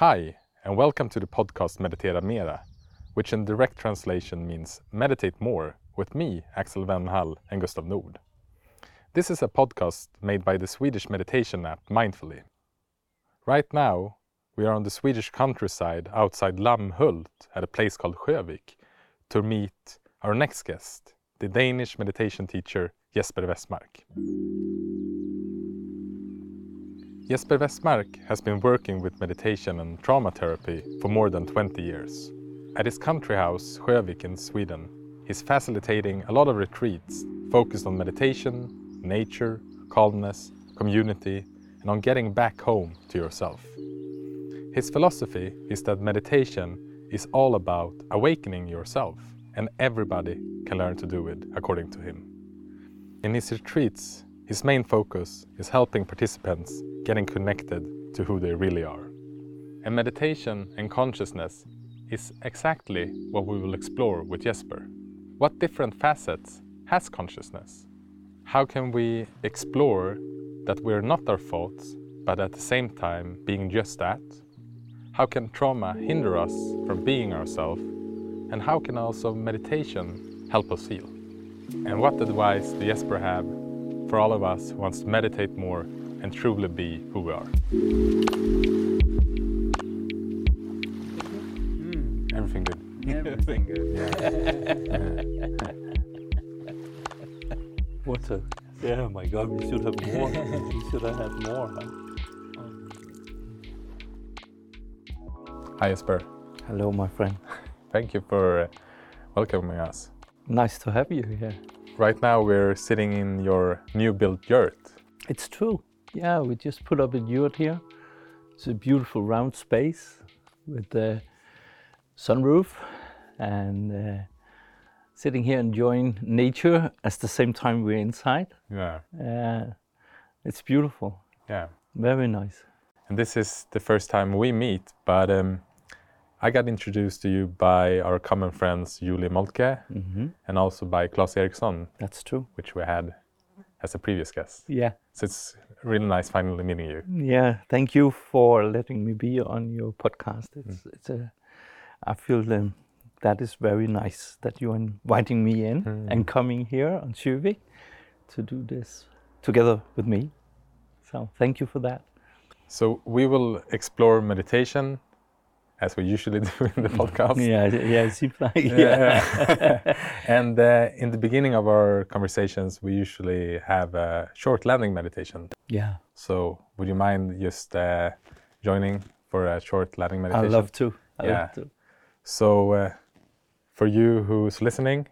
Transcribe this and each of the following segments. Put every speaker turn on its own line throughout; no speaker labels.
Hi, and welcome to the podcast Meditera Mera, which in direct translation means Meditate More with me, Axel Wennhall, and Gustav Nord. This is a podcast made by the Swedish meditation app Mindfully. Right now, we are on the Swedish countryside outside Lammhult at a place called Sjövik to meet our next guest, the Danish meditation teacher Jesper Westmark. Jesper Westmark has been working with meditation and trauma therapy for more than 20 years. At his country house, Sjövik in Sweden, he's facilitating a lot of retreats focused on meditation, nature, calmness, community, and on getting back home to yourself. His philosophy is that meditation is all about awakening yourself, and everybody can learn to do it according to him. In his retreats, his main focus is helping participants getting connected to who they really are. And meditation and consciousness is exactly what we will explore with Jesper. What different facets has consciousness? How can we explore that we're not our thoughts, but at the same time being just that? How can trauma hinder us from being ourselves? And how can also meditation help us heal? And what advice do Jesper have for all of us who wants to meditate more and truly be who we are. Mm. Everything good.
Everything good. yeah. what a yeah, my God, we should have more. we should have had more. Huh?
Hi, Jesper.
Hello, my friend.
Thank you for uh, welcoming us.
Nice to have you here.
Right now we're sitting in your new built yurt.
It's true. Yeah, we just put up a yurt here. It's a beautiful round space with the sunroof and uh, sitting here enjoying nature at the same time we're inside.
Yeah.
Uh, it's beautiful.
Yeah.
Very nice.
And this is the first time we meet, but um, I got introduced to you by our common friends Julie Moltke mm-hmm. and also by Claes Eriksson.
That's true.
Which we had as a previous guest.
Yeah.
So it's really nice finally meeting you.
Yeah, thank you for letting me be on your podcast. It's, mm. it's a, I feel um, that is very nice that you're inviting me in mm. and coming here on Sjövik to do this together with me. So thank you for that.
So we will explore meditation as we usually do in the podcast.
yeah, yeah, it seems like. Yeah.
and uh, in the beginning of our conversations, we usually have a short landing meditation.
Yeah.
So, would you mind just uh, joining for a short landing meditation?
I love to. I yeah. love to.
So, uh, for you who's listening,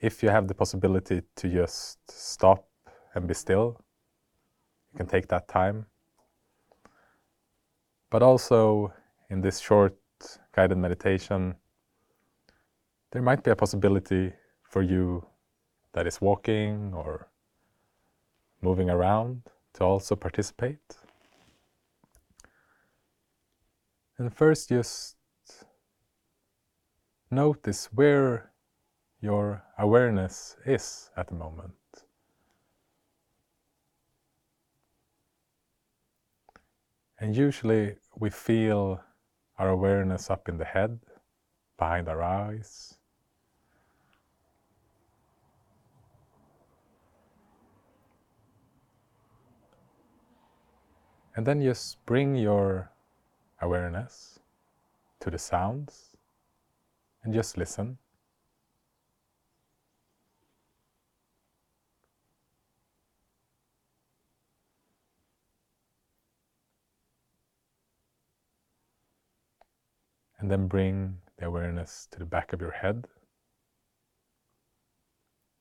if you have the possibility to just stop and be still, you can take that time. But also, in this short guided meditation, there might be a possibility for you that is walking or moving around to also participate. And first, just notice where your awareness is at the moment. And usually we feel our awareness up in the head, behind our eyes. And then just bring your awareness to the sounds and just listen. And then bring the awareness to the back of your head.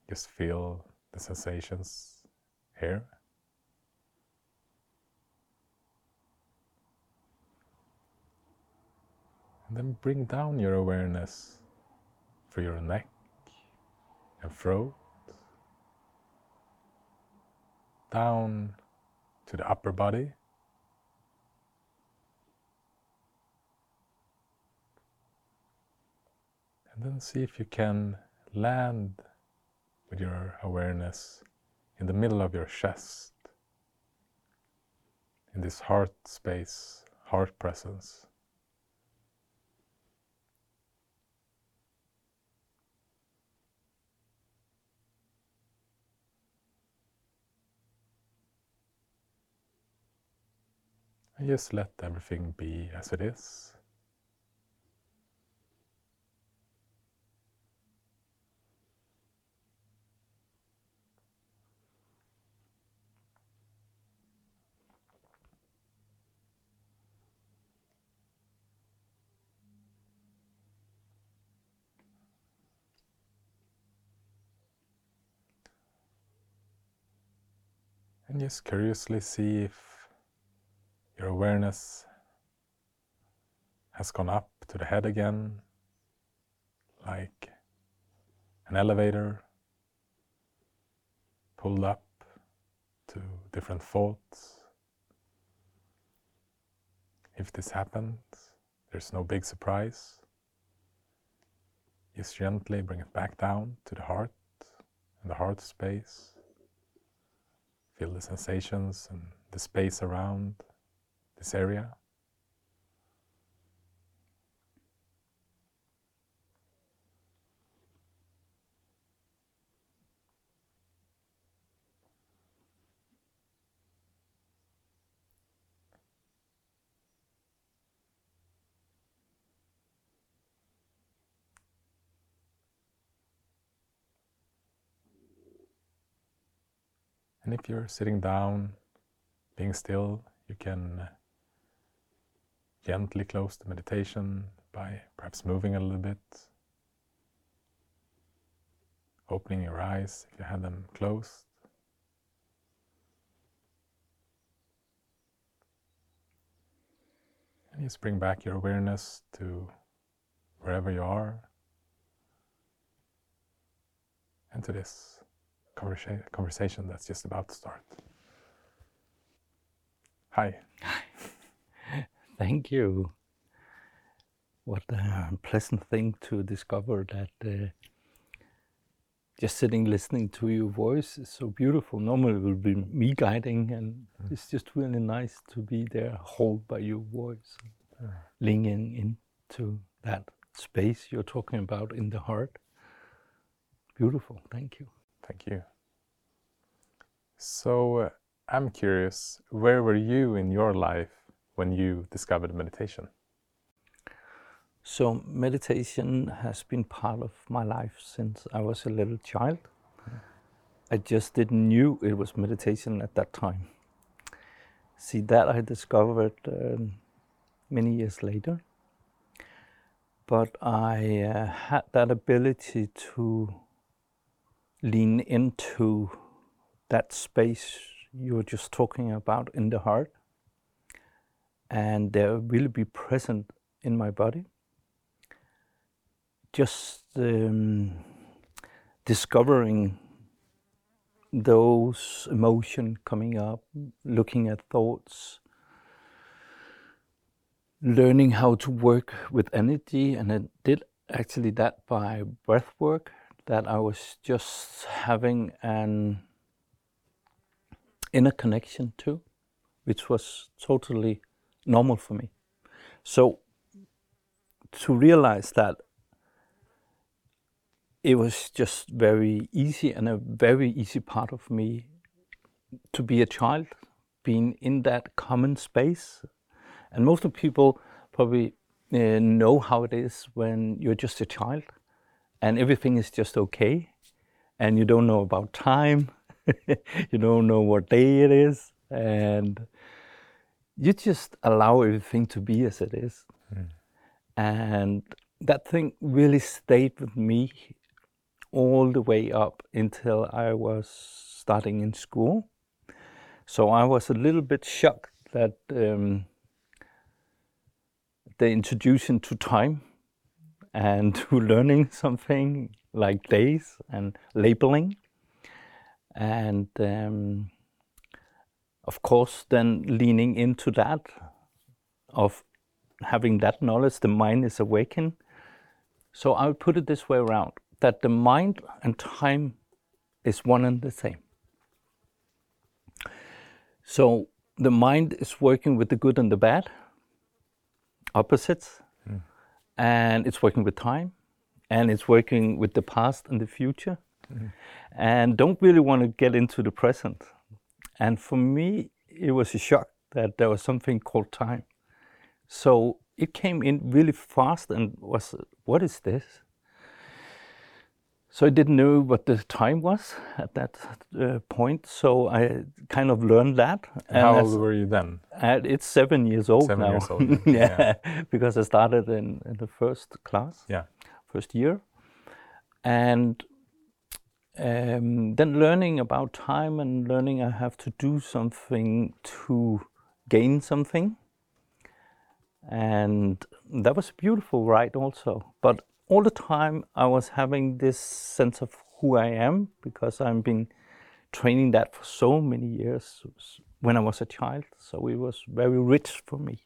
Just feel the sensations here. And then bring down your awareness through your neck and throat, down to the upper body. And then see if you can land with your awareness in the middle of your chest, in this heart space heart presence. And just let everything be as it is. And just curiously see if your awareness has gone up to the head again, like an elevator pulled up to different thoughts. If this happens, there's no big surprise. Just gently bring it back down to the heart and the heart space. Feel the sensations and the space around this area. And if you're sitting down, being still, you can uh, gently close the meditation by perhaps moving a little bit, opening your eyes if you had them closed. And just bring back your awareness to wherever you are and to this conversa conversation that's just about to start. Hi. Hi.
Thank you. What a pleasant thing to discover that uh, just sitting listening to your voice is so beautiful. Normally it will be me guiding, and mm. it's just really nice to be there, hold by your voice, mm. leaning into that space you're talking about in the heart. Beautiful. Thank you.
Thank you. So uh, I'm curious, where were you in your life when you discovered meditation?
So meditation has been part of my life since I was a little child. I just didn't knew it was meditation at that time. See that I discovered um, many years later. But I uh, had that ability to lean into that space you were just talking about in the heart and they will be present in my body. Just um, discovering those emotions coming up, looking at thoughts, learning how to work with energy, and I did actually that by breath work. That I was just having an inner connection to, which was totally normal for me. So to realize that it was just very easy and a very easy part of me to be a child, being in that common space. And most of people probably uh, know how it is when you're just a child and everything is just okay and you don't know about time you don't know what day it is, and you just allow everything to be as it is. Mm. And that thing really stayed with me all the way up until I was starting in school. So I was a little bit shocked that um, the introduction to time and to learning something like days and labeling. And um, of course then leaning into that of having that knowledge the mind is awakened. So i would put it this way around that the mind and time is one and the same. So the mind is working with the good and the bad opposites, and it's working with time, and it's working with the past and the future, mm-hmm. and don't really want to get into the present. And for me, it was a shock that there was something called time. So it came in really fast and was, what is this? So I didn't know what the time was at that uh, point. So I kind of learned that.
And How old were you then?
It's seven years old
seven
now.
Years old,
yeah, yeah, because I started in, in the first class.
Yeah.
First year, and um, then learning about time and learning I have to do something to gain something. And that was a beautiful ride also. But all the time I was having this sense of who I am because I've been training that for so many years when I was a child. So it was very rich for me.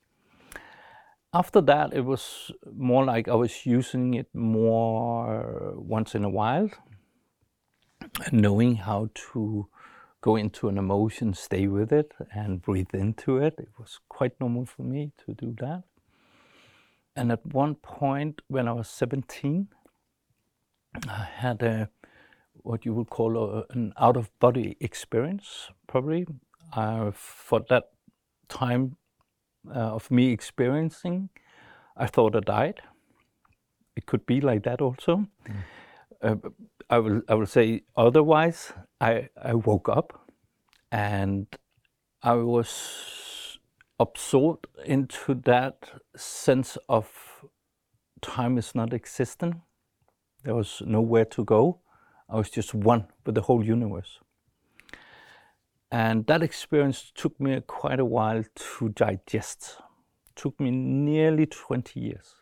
After that, it was more like I was using it more once in a while, knowing how to go into an emotion, stay with it, and breathe into it. It was quite normal for me to do that. And at one point, when I was 17, I had a what you would call a, an out of body experience, probably. Uh, for that time uh, of me experiencing, I thought I died. It could be like that also. Mm. Uh, I will I will say otherwise. I I woke up, and I was absorbed into that sense of time is not existent. There was nowhere to go. I was just one with the whole universe. And that experience took me quite a while to digest. It took me nearly 20 years.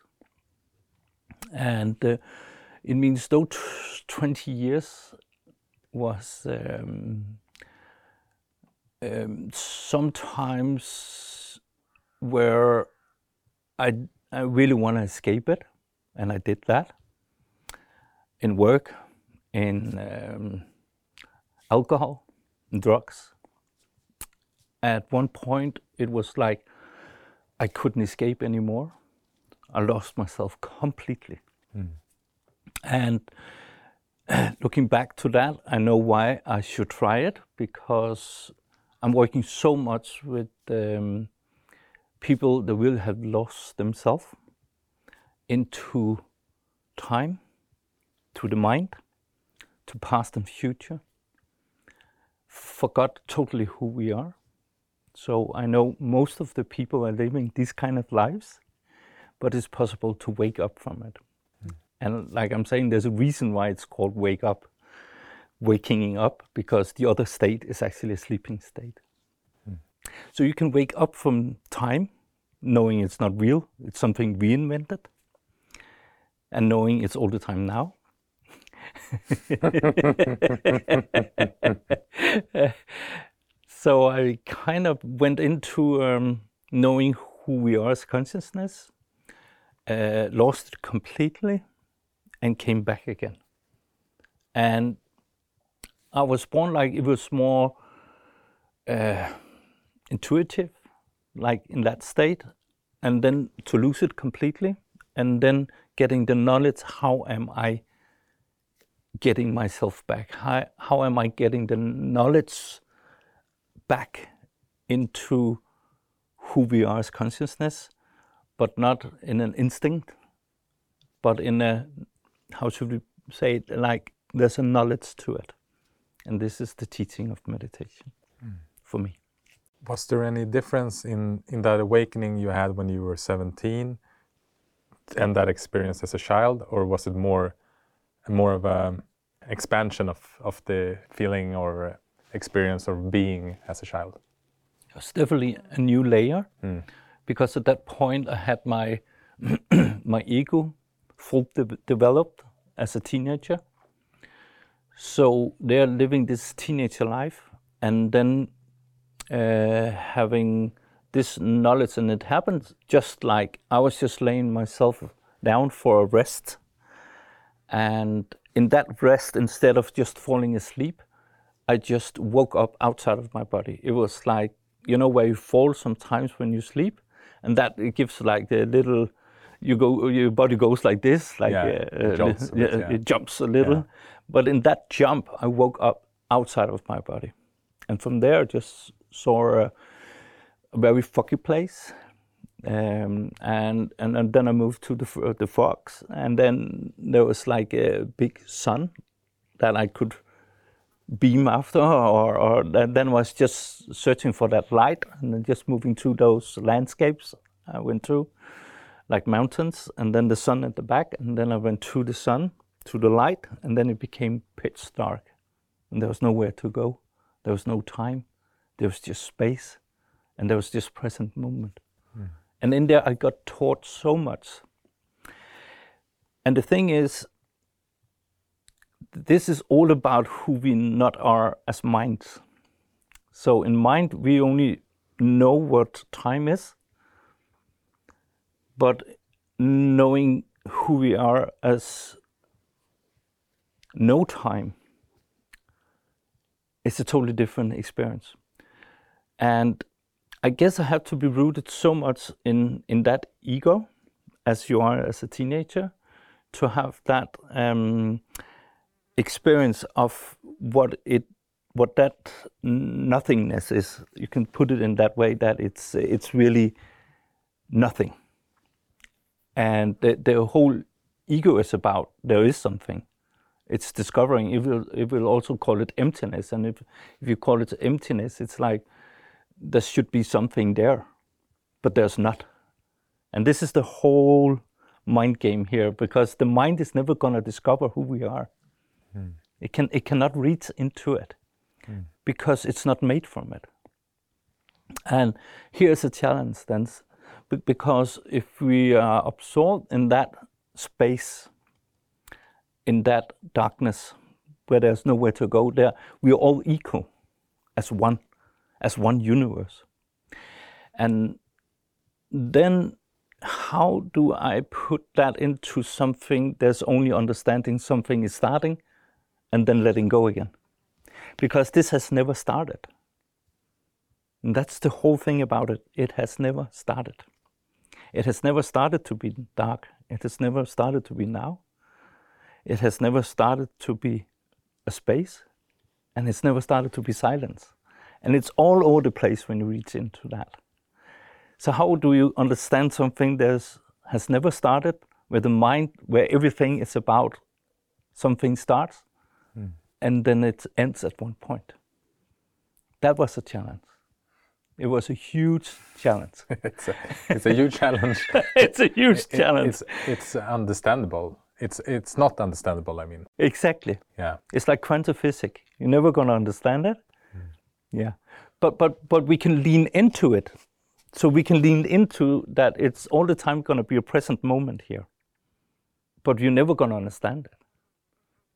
And uh, it means those 20 years was um, um, sometimes where I, I really want to escape it, and I did that in work, in um, alcohol, drugs. At one point, it was like I couldn't escape anymore. I lost myself completely. Mm. And looking back to that, I know why I should try it because I'm working so much with um, people that will have lost themselves into time, to the mind, to past and future, forgot totally who we are. So I know most of the people are living these kind of lives, but it's possible to wake up from it. Mm. And like I'm saying, there's a reason why it's called wake up, waking up, because the other state is actually a sleeping state. So you can wake up from time, knowing it's not real, it's something we invented, and knowing it's all the time now. so I kind of went into um, knowing who we are as consciousness, uh, lost it completely, and came back again. And I was born like it was more uh, intuitive, like in that state, and then to lose it completely, and then getting the knowledge how am I getting myself back? How, how am I getting the knowledge back into who we are as consciousness, but not in an instinct, but in a, how should we say it, like there's a knowledge to it. And this is the teaching of meditation mm. for me.
Was there any difference in, in that awakening you had when you were 17 and that experience as a child, or was it more more of a expansion of, of the feeling or experience of being as a child?
It was definitely a new layer mm. because at that point I had my my ego full de- developed as a teenager. So they're living this teenager life and then uh, having this knowledge, and it happened just like I was just laying myself down for a rest, and in that rest, instead of just falling asleep, I just woke up outside of my body. It was like, you know, where you fall sometimes when you sleep, and that it gives like the little you go your body goes like this like
Yeah,
uh,
it jumps a bit, yeah.
it jumps a little
Yeah.
but in that jump i woke up outside of my body and from there just saw a, a very foggy place um, and, and and then i moved to the f- the fogs and then there was like a big sun that i could beam after or, or then was just searching for that light and then just moving through those landscapes i went through like mountains and then the sun at the back and then i went through the sun to the light and then it became pitch dark. And there was nowhere to go. There was no time there was just space and there was just present moment. Hmm. And in there i got taught so much. And the thing is this is all about who we not are as minds. So in mind we only know what time is but knowing who we are as no time is a totally different experience and i guess i have to be rooted so much in in that ego as you are as a teenager to have that um, experience of what it what that nothingness is. You can put it in that way that it's it's really nothing. And the, the whole ego is about there is something. It's discovering. It will it will also call it emptiness. And if if you call it emptiness it's like there should be something there but there's not. And this is the whole mind game here because the mind is never going to discover who we are. Hmm. It can it cannot reach into it hmm. because it's not made from it. And here's a challenge then because if we are absorbed in that space in that darkness where there's nowhere to go there we are all equal as one as one universe. And then how do i put that into something? There's only understanding something is starting and then letting go again. Because this has never started. And that's the whole thing about it. It has never started. It has never started to be dark. It has never started to be now. It has never started to be a space. And it's never started to be silence and it's all over the place when you reach into that so how do you understand something that has never started where the mind where everything is about something starts hmm. and then it ends at one point that was a challenge it was a huge challenge
it's, a, it's a huge challenge.
it's a huge
It-
challenge
it's, it's understandable. It's, it's not understandable, I mean.
exactly
Yeah.
It's like quantum physics. You're never gonna understand it. Yeah, but but but we can lean into it. So we can lean into that. It's all the time gonna be a present moment here. But you're never gonna understand it.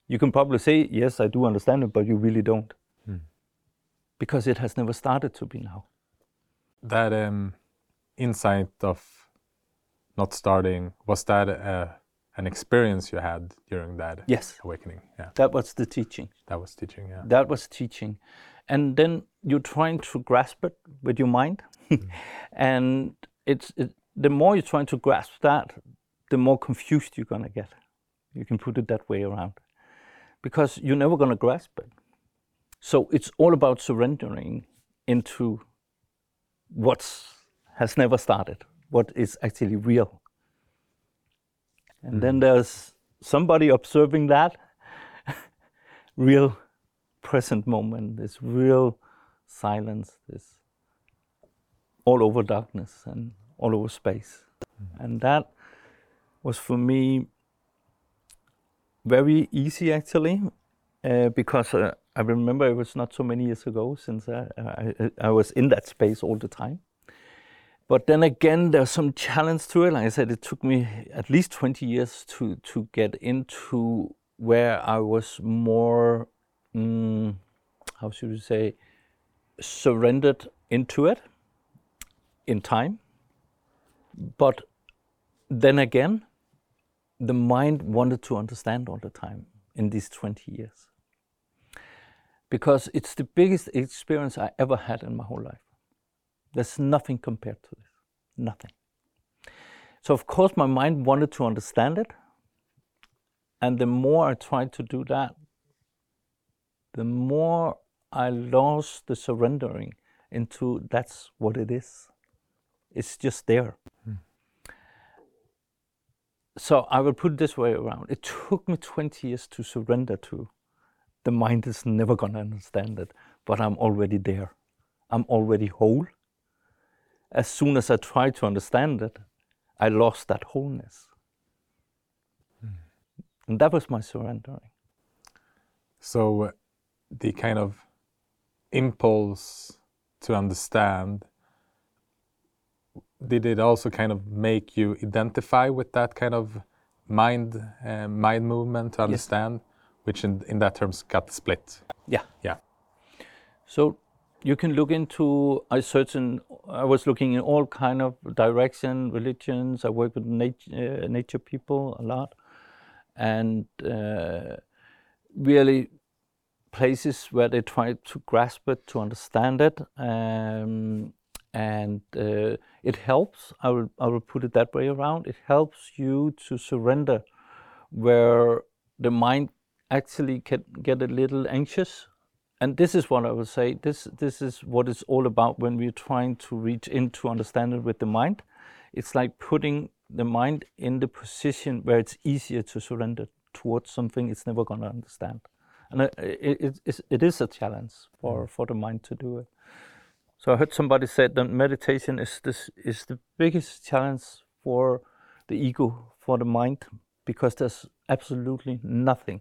You can probably say yes, I do understand it, but you really don't, because it has never started to be now.
That um, insight of not starting, was that uh, an experience you had during that
Yes,
awakening? Yeah,
that was the teaching.
that was teaching. Yeah.
That was teaching. And then you're trying to grasp it with your mind. Hmm. and it's it, the more you're trying to grasp that, the more confused you're going to get. You can put it that way around. Because you're never going to grasp it. So it's all about surrendering into what has never started, what is actually real. And then hmm. there's somebody observing that real present moment, this real silence, this all over darkness and all over space. And that was for me very easy actually, uh, because uh, I remember it was not so many years ago since I, I, I was in that space all the time. But then again, there's some challenge to it. Like I said, it took me at least 20 years to, to get into where I was more, mm, how should we say, surrendered into it in time. But then again, the mind wanted to understand all the time in these 20 years. Because it's the biggest experience I ever had in my whole life. There's nothing compared to this. nothing. So, of course, my mind wanted to understand it. And the more I tried to do that, the more I lost the surrendering into that's what it is. It's just there. Mm. So I will put it this way around. It took me 20 years to surrender to. The mind is never going to understand it, but I'm already there. I'm already whole. As soon as I tried to understand it, I lost that wholeness. Mm. And that was my surrendering.
So the kind of impulse to understand did it also kind of make you identify with that kind of mind uh, mind movement to understand yes. which in, in that terms got split?
Yeah.
Yeah.
So you can look into i search in i was looking in all kind of direction religions. I work with nature, uh, nature people a lot. And uh, really places where they try to grasp it, to understand it, um, and uh, it helps. I will I will put it that way around. It helps you to surrender, where the mind actually can get a little anxious. And this is what I will say. This this is what it's all about when we're trying to reach into understanding with the mind. It's like putting the mind in the position where it's easier to surrender towards something it's never going to understand and it, it, it is a challenge for, mm. for the mind to do it. So I heard somebody said that meditation is this is the biggest challenge for the ego, for the mind, because there's absolutely nothing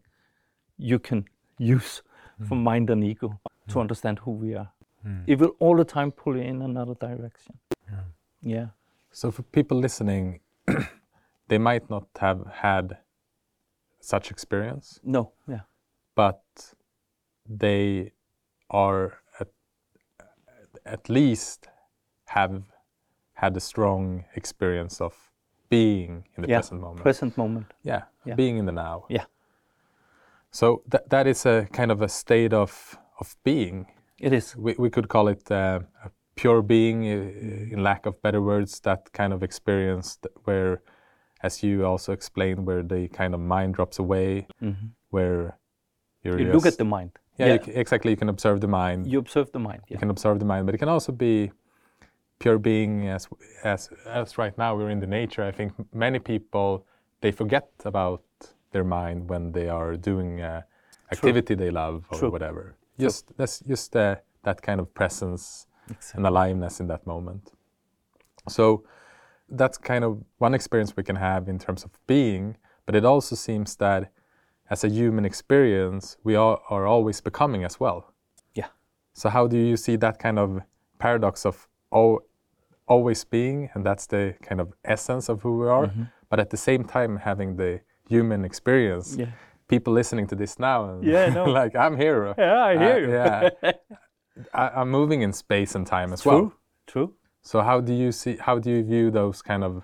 you can use mm. for mind and ego mm. to understand who we are. Mm. It will all the time pull you in another direction. Yeah. yeah.
So for people listening, they might not have had such experience.
No. Yeah
but they are at, at least have had a strong experience of being in the
yeah,
present moment.
Present moment.
Yeah, yeah, being in the now.
Yeah.
So that that is a kind of a state of of being.
It is.
We we could call it uh, a pure being, uh, in lack of better words. That kind of experience where, as you also explained, where the kind of mind drops away, mm-hmm. where
you look at the mind.
Yeah, yeah. You, exactly. You can observe the mind.
You observe the mind.
Yeah. You can observe the mind, but it can also be pure being. As as as right now we're in the nature. I think many people they forget about their mind when they are doing uh, activity True. they love or True. whatever. Just True. that's just uh, that kind of presence exactly. and aliveness in that moment. So that's kind of one experience we can have in terms of being, but it also seems that as a human experience, we are, are always becoming as well.
Yeah.
So how do you see that kind of paradox of oh, always being, and that's the kind of essence of who we are, mm-hmm. but at the same time having the human experience?
Yeah.
People listening to this now, and
yeah, no.
like I'm here.
Yeah, I hear
uh, you. yeah, I, am moving in space and time as
True.
well.
True.
So how do you see? How do you view those kind of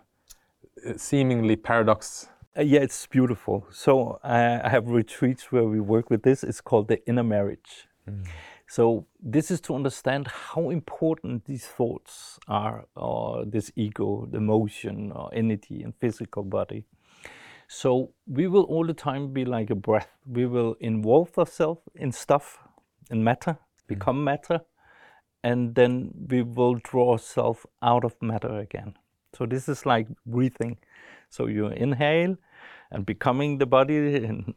uh, seemingly paradox
uh, yeah, it's beautiful. So uh, I have retreats where we work with this. It's called the inner marriage. Mm. So this is to understand how important these thoughts are, or this ego, the emotion, or energy and physical body. So we will all the time be like a breath. We will involve ourselves in stuff, in matter, mm. become mm. matter, and then we will draw ourselves out of matter again. So this is like breathing. So you inhale and becoming the body, and,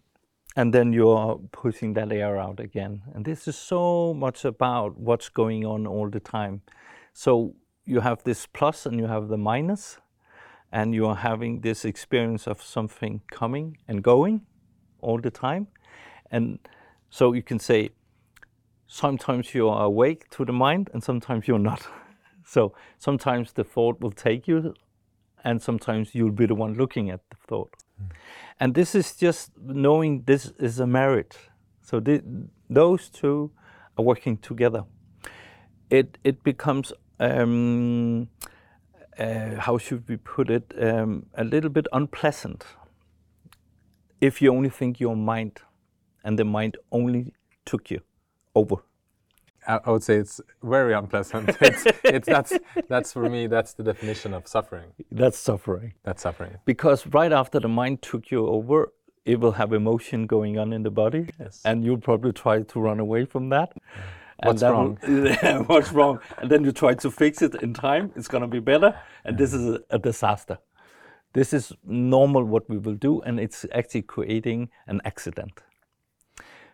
and then you're pushing that air out again. And this is so much about what's going on all the time. So you have this plus and you have the minus, and you are having this experience of something coming and going all the time. And so you can say, sometimes you are awake to the mind and sometimes you're not. so sometimes the thought will take you and sometimes you'll be the one looking at the thought. Mm. And this is just knowing this is a marriage. So those two are working together. It it becomes um, uh, how should we put it um, a little bit unpleasant if you only think your mind and the mind only took you over.
I, I would say it's very unpleasant. it's, it's that's that's for me. That's the definition of suffering.
That's suffering.
That's suffering.
Because right after the mind took you over, it will have emotion going on in the body,
Yes.
and you'll probably try to run away from that. And
What's wrong?
Will, what's wrong? And then you try to fix it in time. It's gonna be better, and this is a, a disaster. This is normal what we will do, and it's actually creating an accident.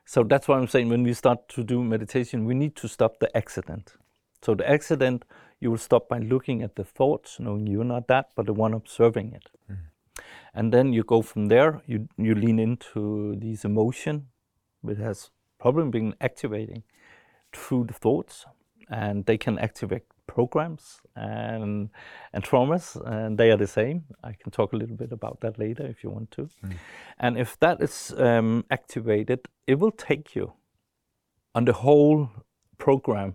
So that's why I'm saying when we start to do meditation, we need to stop the accident. So the accident, you will stop by looking at the thoughts, knowing you're not that, but the one observing it. Mm-hmm. And then you go from there, you, you lean into these emotion, which has probably been activating through the thoughts, and they can activate programs and and traumas, and they are the same. I can talk a little bit about that later if you want to. And if that is um, activated, it will take you on the whole program,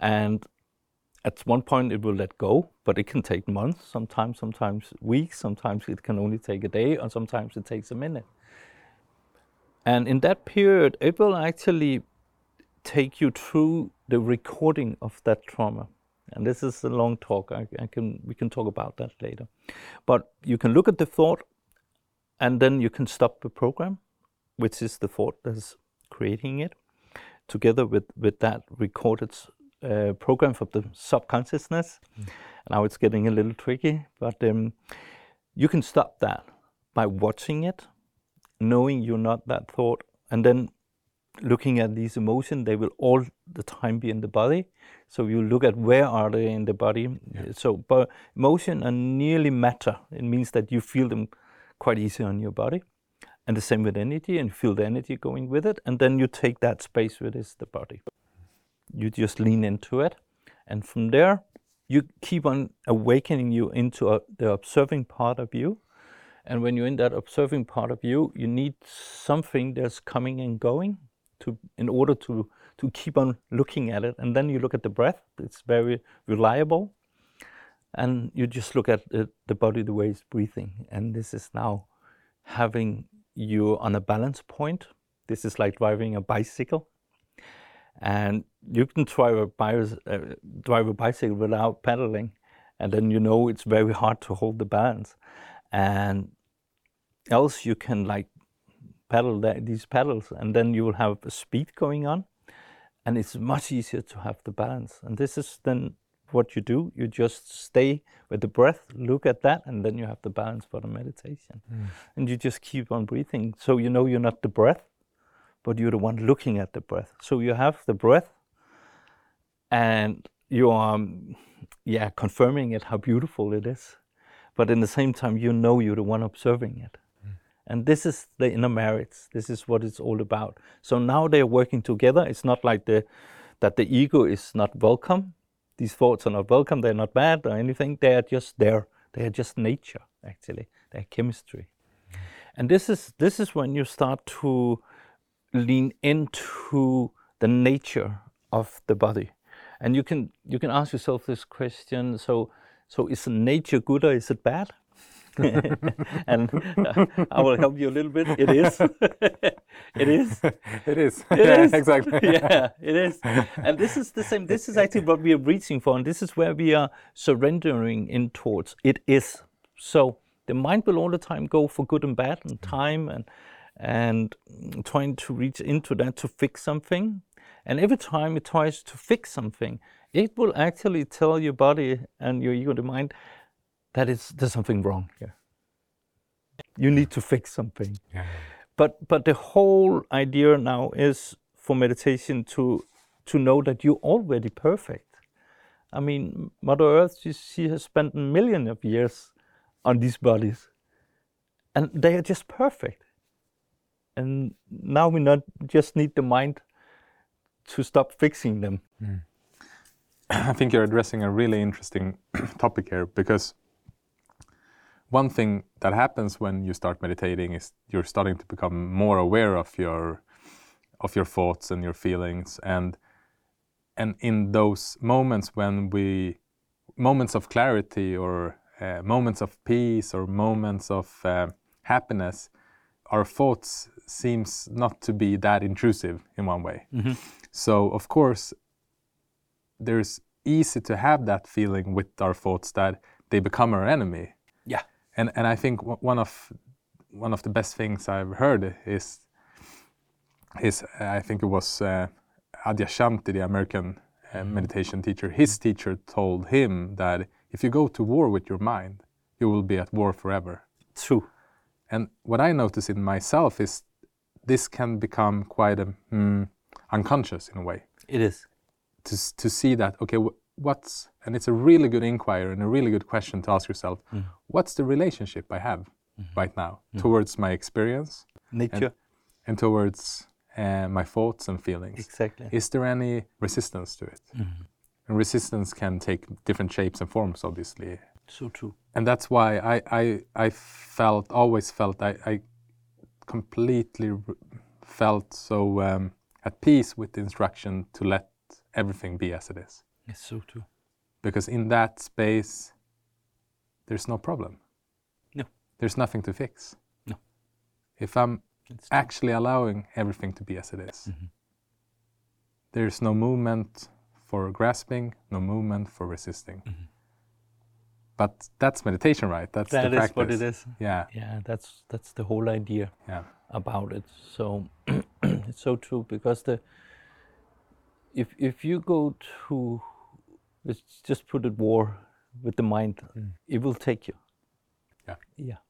and at one point it will let go, but it can take months, sometimes, sometimes weeks, sometimes it can only take a day, or sometimes it takes a minute. And in that period, it will actually take you through the recording of that trauma. And this is a long talk. I, I can we can talk about that later. But you can look at the thought, and then you can stop the program, which is the thought that's creating it, together with with that recorded uh, program from the subconsciousness. Now it's getting a little tricky, but um, you can stop that by watching it, knowing you're not that thought, and then looking at these emotions. They will all the time be in the body. So you look at where are they in the body. So, but emotion are nearly matter. It means that you feel them quite easy on your body. And the same with energy, and feel the energy going with it, and then you take that space with is the body. You just lean into it, and from there, you keep on awakening you into a, the observing part of you. And when you're in that observing part of you, you need something that's coming and going to in order to to keep on looking at it. And then you look at the breath; it's very reliable. And you just look at the, the body, the way it's breathing. And this is now having you on a balance point. This is like driving a bicycle. And you can drive a, uh, drive a bicycle without pedaling. And then you know it's very hard to hold the balance. And else you can like pedal that, these pedals and then you will have a speed going on. And it's much easier to have the balance. And this is then what you do. You just stay with the breath, look at that, and then you have the balance for the meditation. And you just keep on breathing. So you know you're not the breath, but you're the one looking at the breath. So you have the breath, and you are, um, yeah, confirming it how beautiful it is. But in the same time, you know you're the one observing it. And this is the inner marriage. This is what it's all about. So now they're working together. It's not like the that the ego is not welcome. These thoughts are not welcome. They're not bad or anything. They are just there. They are just nature, actually. They're chemistry. And this is this is when you start to lean into the nature of the body. And you can you can ask yourself this question. So so is nature good or is it bad? And uh, I will help you a little bit. It is. it is.
It is.
It
yeah,
is.
exactly.
yeah, it is. And this is the same. This is actually what we are reaching for, and this is where we are surrendering in towards. It is. So the mind will all the time go for good and bad, and time, and and trying to reach into that to fix something. And every time it tries to fix something, it will actually tell your body and your ego, the mind, that it's there's something wrong here. You need to fix something.
Yeah.
But but the whole idea now is for meditation to to know that you're already perfect. I mean, Mother Earth, she, she has spent a million of years on these bodies, and they are just perfect. And now we not just need the mind to stop fixing them. Hmm.
I think you're addressing a really interesting topic here because one thing that happens when you start meditating is you're starting to become more aware of your of your thoughts and your feelings and and in those moments when we moments of clarity or uh, moments of peace or moments of uh, happiness our thoughts seems not to be that intrusive in one way So of course, there's easy to have that feeling with our thoughts that they become our enemy.
Yeah.
And and I think one of one of the best things I've heard is is I think it was uh, Adyashanti, the American uh, meditation teacher. His teacher told him that if you go to war with your mind, you will be at war forever.
True.
And what I notice in myself is this can become quite a, mm, unconscious in a way
It is.
to, to see that, okay, what's, and it's a really good inquiry and a really good question to ask yourself what's the relationship I have right now towards my experience
Nature.
and towards uh, my thoughts and feelings?
exactly.
Is there any resistance to it? And resistance can take different shapes and forms, obviously.
so true.
and that's why I I, I felt always felt I, I completely felt so um, at peace with the instruction to let everything be as it is
It's so true.
because in that space there's no problem
No.
there's nothing to fix
No.
if I'm
It's true.
actually allowing everything to be as it is, mm-hmm. there's no movement for grasping no movement for resisting mm-hmm. but that's meditation right that's
That
the
is
practice
what it is.
yeah
Yeah, that's that's the whole idea
yeah
about it. So it's so true because the if if you go to let's just put it war with the mind, it will take you.
Yeah.
Yeah.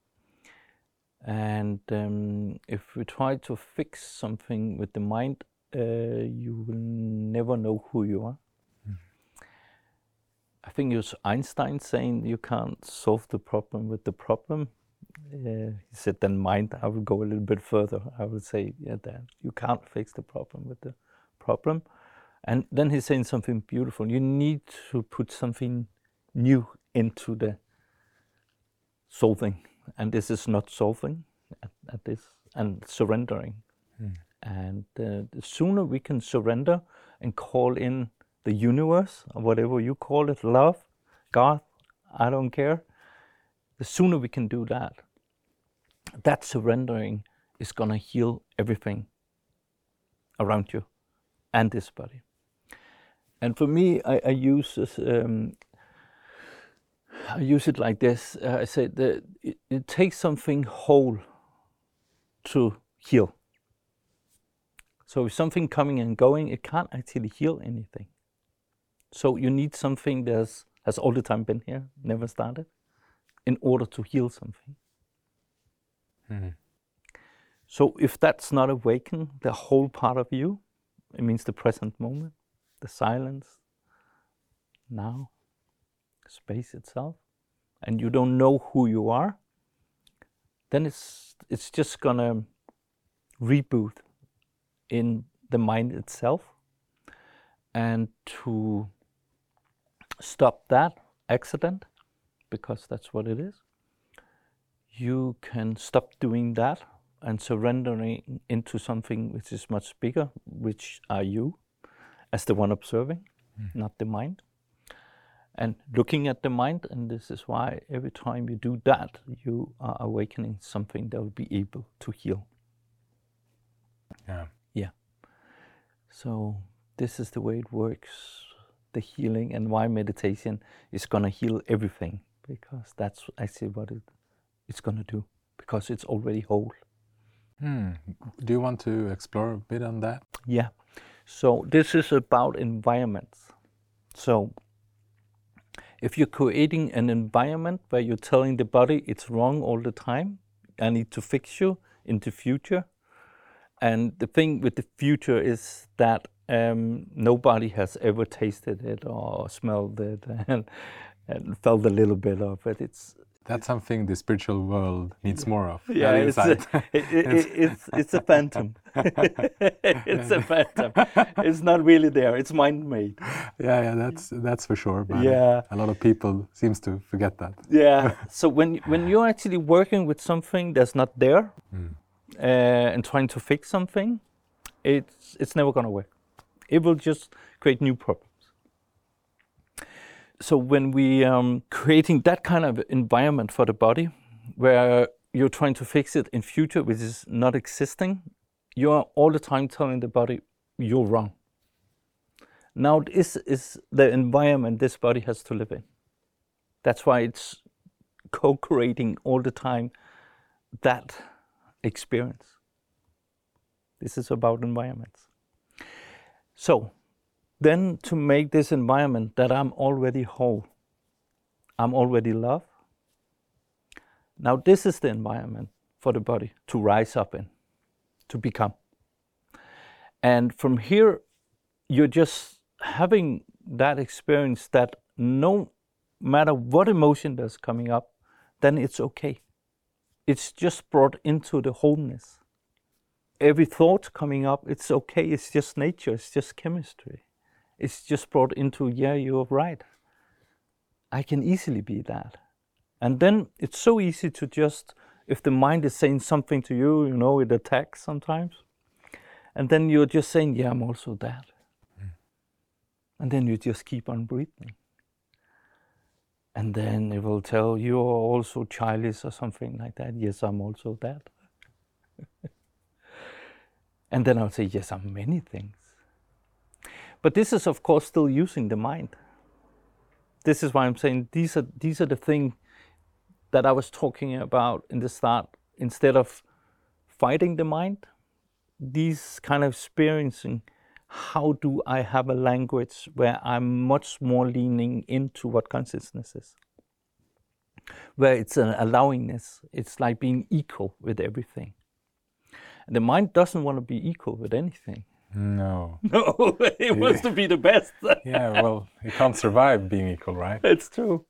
And um, if we try to fix something with the mind, uh, you will never know who you are. I think it was Einstein saying you can't solve the problem with the problem. Uh, he said, then mind, I will go a little bit further. I will say, yeah, that you can't fix the problem with the problem. And then he's saying something beautiful. You need to put something new into the solving. And this is not solving at, at this and surrendering. And uh, the sooner we can surrender and call in the universe, or whatever you call it, love, God, I don't care, the sooner we can do that, that surrendering is going to heal everything around you and this body. And for me, I, I use this, um, I use it like this. Uh, I say that it, it takes something whole to heal. So if something coming and going, it can't actually heal anything. So you need something that has all the time been here, never started, in order to heal something. So if that's not awakened, the whole part of you, it means the present moment, the silence, now, space itself, and you don't know who you are, then it's it's just gonna reboot in the mind itself. And to stop that accident, because that's what it is, you can stop doing that and surrendering into something which is much bigger, which are you as the one observing, not the mind. And looking at the mind, and this is why every time you do that, you are awakening something that will be able to heal.
yeah
Yeah. So this is the way it works, the healing, and why meditation is gonna heal everything because that's actually what it, it's gonna do because it's already whole.
Hmm. Do you want to explore a bit on that?
Yeah. So this is about environments. So if you're creating an environment where you're telling the body it's wrong all the time, I need to fix you in the future. And the thing with the future is that um, nobody has ever tasted it or smelled it and, and felt a little bit of it. It's
That's something the spiritual world needs more of.
yeah, it's a, it, it, it, it's it's a phantom. it's a phantom. It's not really there. It's mind made.
yeah, yeah, that's that's for sure. But
Yeah.
a lot of people seems to forget that.
Yeah. so when when you're actually working with something that's not there, uh, and trying to fix something, it's it's never gonna work. It will just create new problems. So when we um, creating that kind of environment for the body, where you're trying to fix it in future, which is not existing, you're all the time telling the body you're wrong. Now, this is the environment this body has to live in. That's why it's co creating all the time that experience. This is about environments. So, then to make this environment that I'm already whole, I'm already love. Now, this is the environment for the body to rise up in, to become. And from here, you're just having that experience that no matter what emotion that's coming up, then it's okay. It's just brought into the wholeness. Every thought coming up, it's okay. It's just nature. It's just chemistry. It's just brought into, yeah, you're right. I can easily be that. And then it's so easy to just, if the mind is saying something to you, you know, it attacks sometimes. And then you're just saying, yeah, I'm also that. Mm. And then you just keep on breathing. And then it will tell you are also childish or something like that. Yes, I'm also that. and then I'll say, yes, I'm many things. But this is, of course, still using the mind. This is why I'm saying these are these are the things that I was talking about in the start. Instead of fighting the mind, these kind of experiencing how do I have a language where I'm much more leaning into what consciousness is? Where it's an allowingness, it's like being equal with everything. And the mind doesn't want to be equal with anything.
No.
No, it wants to be the best.
yeah, well, you can't survive being equal, right?
It's true.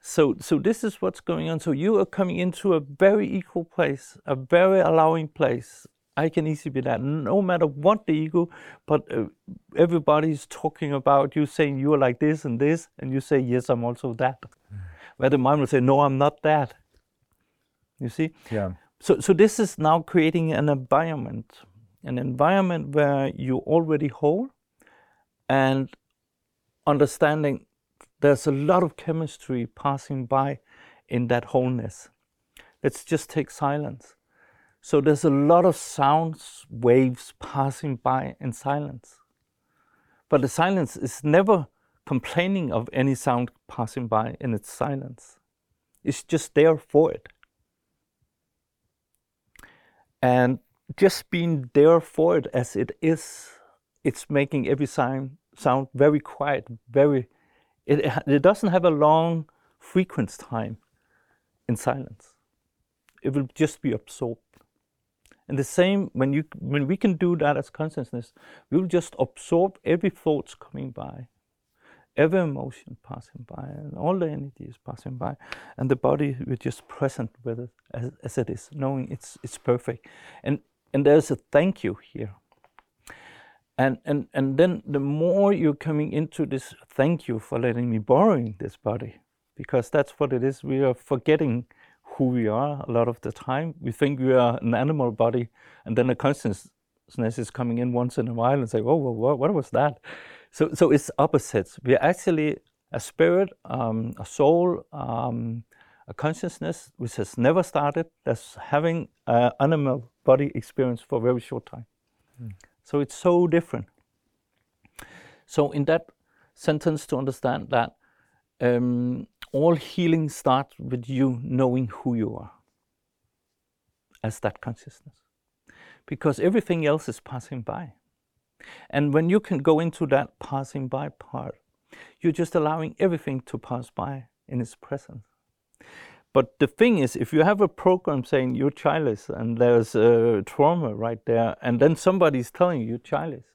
So, so this is what's going on. So you are coming into a very equal place, a very allowing place, I can easily be that, no matter what the ego, but uh, everybody's talking about you saying you are like this and this, and you say, yes, I'm also that. Mm. Where the mind will say, no, I'm not that. You see?
Yeah.
So, so this is now creating an environment, an environment where you already whole and understanding there's a lot of chemistry passing by in that wholeness. Let's just take silence so there's a lot of sounds, waves passing by in silence. But the silence is never complaining of any sound passing by in its silence. It's just there for it. And just being there for it as it is, it's making every sound sound very quiet, very it, it doesn't have a long frequency time in silence. It will just be absorbed. And the same when you when we can do that as consciousness, we'll just absorb every thoughts coming by, every emotion passing by, and all the energy is passing by, and the body we're just present with it as, as it is, knowing it's it's perfect. And and there's a thank you here. And, and, and then the more you're coming into this, thank you for letting me borrowing this body, because that's what it is. We are forgetting who we are a lot of the time. We think we are an animal body, and then a consciousness is coming in once in a while and say, "Oh, what, what was that?" So, so it's opposites. We're actually a spirit, um, a soul, um, a consciousness which has never started, that's having an animal body experience for a very short time. Mm. So it's so different. So in that sentence, to understand that um, all healing starts with you knowing who you are as that consciousness. Because everything else is passing by. And when you can go into that passing by part, you're just allowing everything to pass by in its presence. But the thing is, if you have a program saying you're childless and there's a trauma right there, and then somebody's telling you you're childless,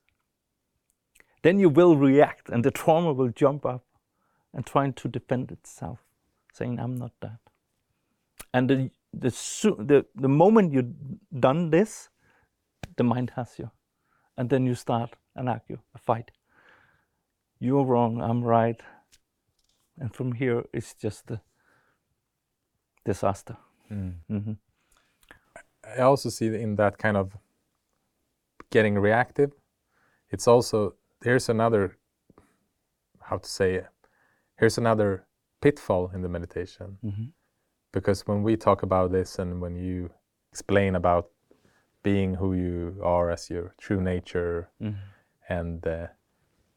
then you will react and the trauma will jump up and trying to defend itself, saying, I'm not that. And the, the, the, the moment you've done this, the mind has you. And then you start an argue, a fight. You're wrong, I'm right. And from here, it's just a disaster. Mm. Mm-hmm.
I also see in that kind of getting reactive, it's also, here's another, how to say it, here's another pitfall in the meditation. Mm-hmm. Because when we talk about this and when you explain about being who you are as your true nature mm-hmm. and uh,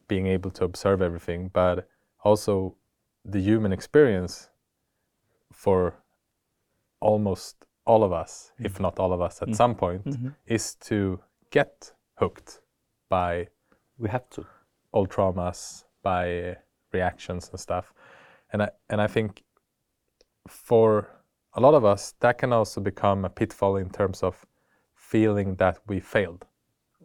being able to observe everything, but also the human experience for almost all of us,
Mm.
if not all of us at some point,
Mm-hmm.
is to get hooked by
We have to.
old traumas, by reactions and stuff. And I and I think for a lot of us that can also become a pitfall in terms of feeling that we failed.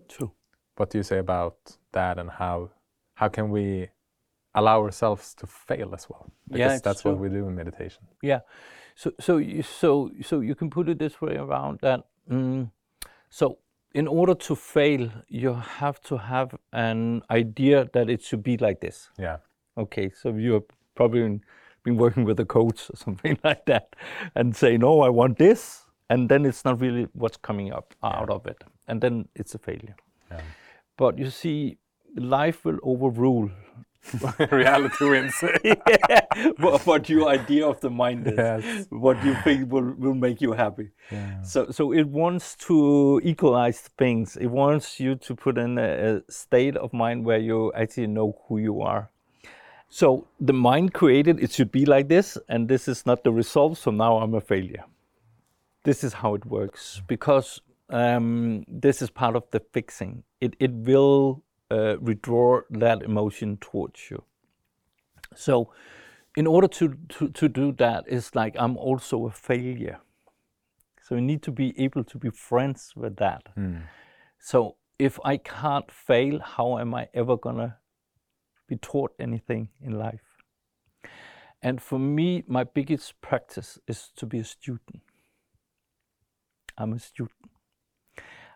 True.
What do you say about that and how how can we allow ourselves to fail as well? Because
it's
that's what we do in meditation.
Yeah. So so you, so so you can put it this way around that. Mm, so in order to fail, you have to have an idea that it should be like this.
Yeah.
Okay. So you've probably been, working with a coach or something like that, and say, no, I want this, and then it's not really what's coming up out of it, and then it's a failure.
Yeah.
But you see, life will overrule
Reality wins.
what, what your idea of the mind is,
Yes.
what you think will, will make you happy.
Yeah.
So, so it wants to equalize things. It wants you to put in a, a state of mind where you actually know who you are. So the mind created it should be like this, and this is not the result. So now I'm a failure. This is how it works because um, this is part of the fixing. It it will uh, withdraw that emotion towards you. So, in order to, to, to do that, it's like I'm also a failure. So, you need to be able to be friends with that. So, if I can't fail, how am I ever going to be taught anything in life? And for me, my biggest practice is to be a student. I'm a student.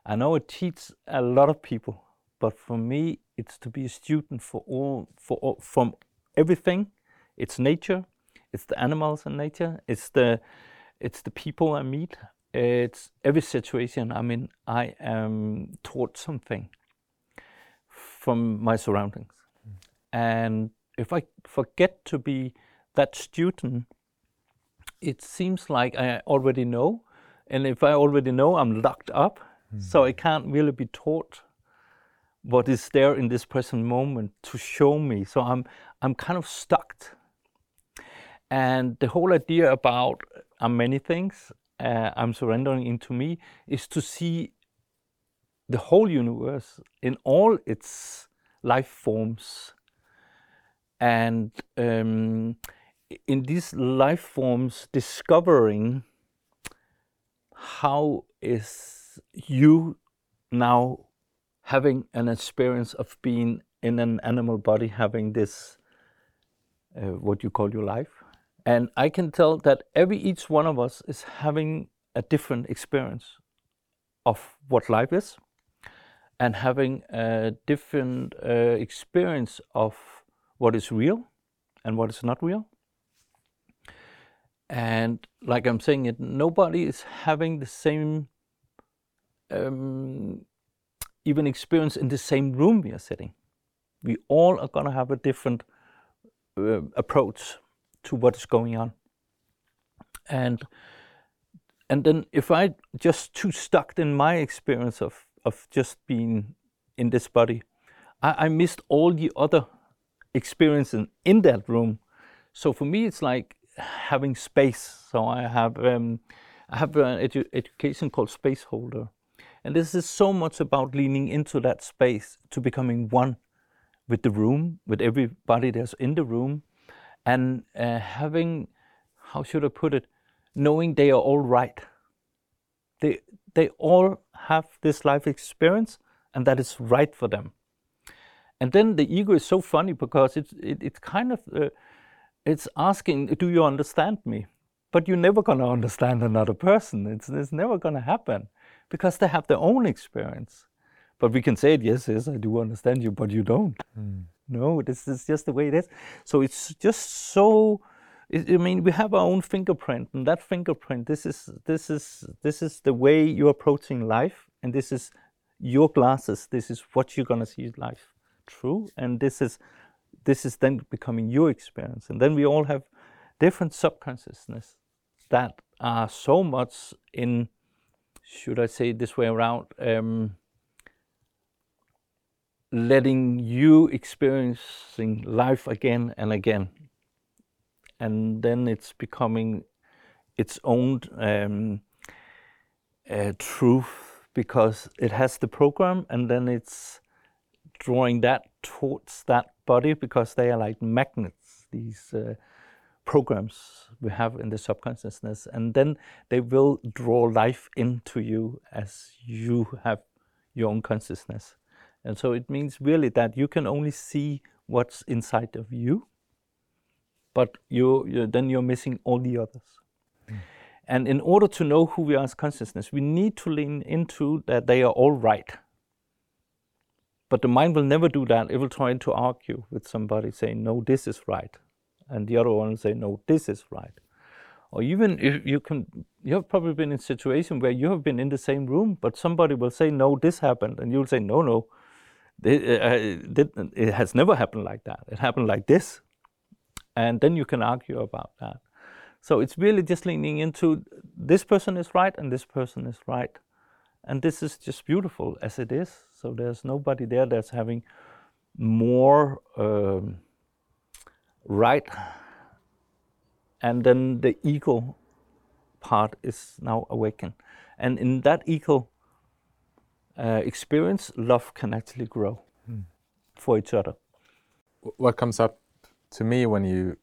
I know it teaches a lot of people, but for me, it's to be a student for all, for all, from everything. It's nature, it's the animals in nature, it's the, it's the people I meet, it's every situation. I mean. I am taught something from my surroundings, and if I forget to be that student, it seems like I already know, and if I already know, I'm locked up, hmm. so I can't really be taught what is there in this present moment to show me. So I'm I'm kind of stuck. And the whole idea about uh, many things uh, I'm surrendering into me is to see the whole universe in all its life forms. And um, in these life forms, discovering how is you now having an experience of being in an animal body, having this, uh, what you call your life. And I can tell that every each one of us is having a different experience of what life is and having a different uh, experience of what is real and what is not real. And like I'm saying it, nobody is having the same um, even experience in the same room we are sitting. We all are going to have a different uh, approach to what is going on. And and then if I just too stuck in my experience of of just being in this body, I, I missed all the other experiences in that room. So for me, it's like having space. So I have um, I have an edu- education called Space Holder, and this is so much about leaning into that space to becoming one with the room, with everybody that's in the room, and uh, having, how should I put it, knowing they are all right. They they all have this life experience, and that is right for them. And then the ego is so funny because it's it, kind of uh, it's asking, do you understand me? But you're never gonna understand another person. It's it's never gonna happen because they have their own experience. But we can say it, yes, yes, I do understand you, but you don't. Hmm. No, this is just the way it is. So it's just so. I I mean, we have our own fingerprint, and that fingerprint. This is this is this is the way you're approaching life, and this is your glasses. This is what you're gonna see life through, and this is this is then becoming your experience. And then we all have different subconsciousness that are so much in. Should I say it this way around? Um, letting you experiencing life again and again and then it's becoming its own um, uh, truth because it has the program and then it's drawing that towards that body because they are like magnets these uh, programs we have in the subconsciousness and then they will draw life into you as you have your own consciousness and so it means really that you can only see what's inside of you but you, you then you're missing all the others hmm. and in order to know who we are as consciousness, we need to lean into that they are all right. But the mind will never do that. It will try to argue with somebody saying, no, this is right. And the other one will say, no, this is right. Or even if you can, you have probably been in a situation where you have been in the same room, but somebody will say, no, this happened. And you'll say, no, no, it, uh, it has never happened like that. It happened like this. And then you can argue about that. So it's really just leaning into this person is right and this person is right. And this is just beautiful as it is. So there's nobody there that's having more um, right. And then the ego part is now awakened. And in that ego uh, experience, love can actually grow mm. for each other.
What comes up to me when you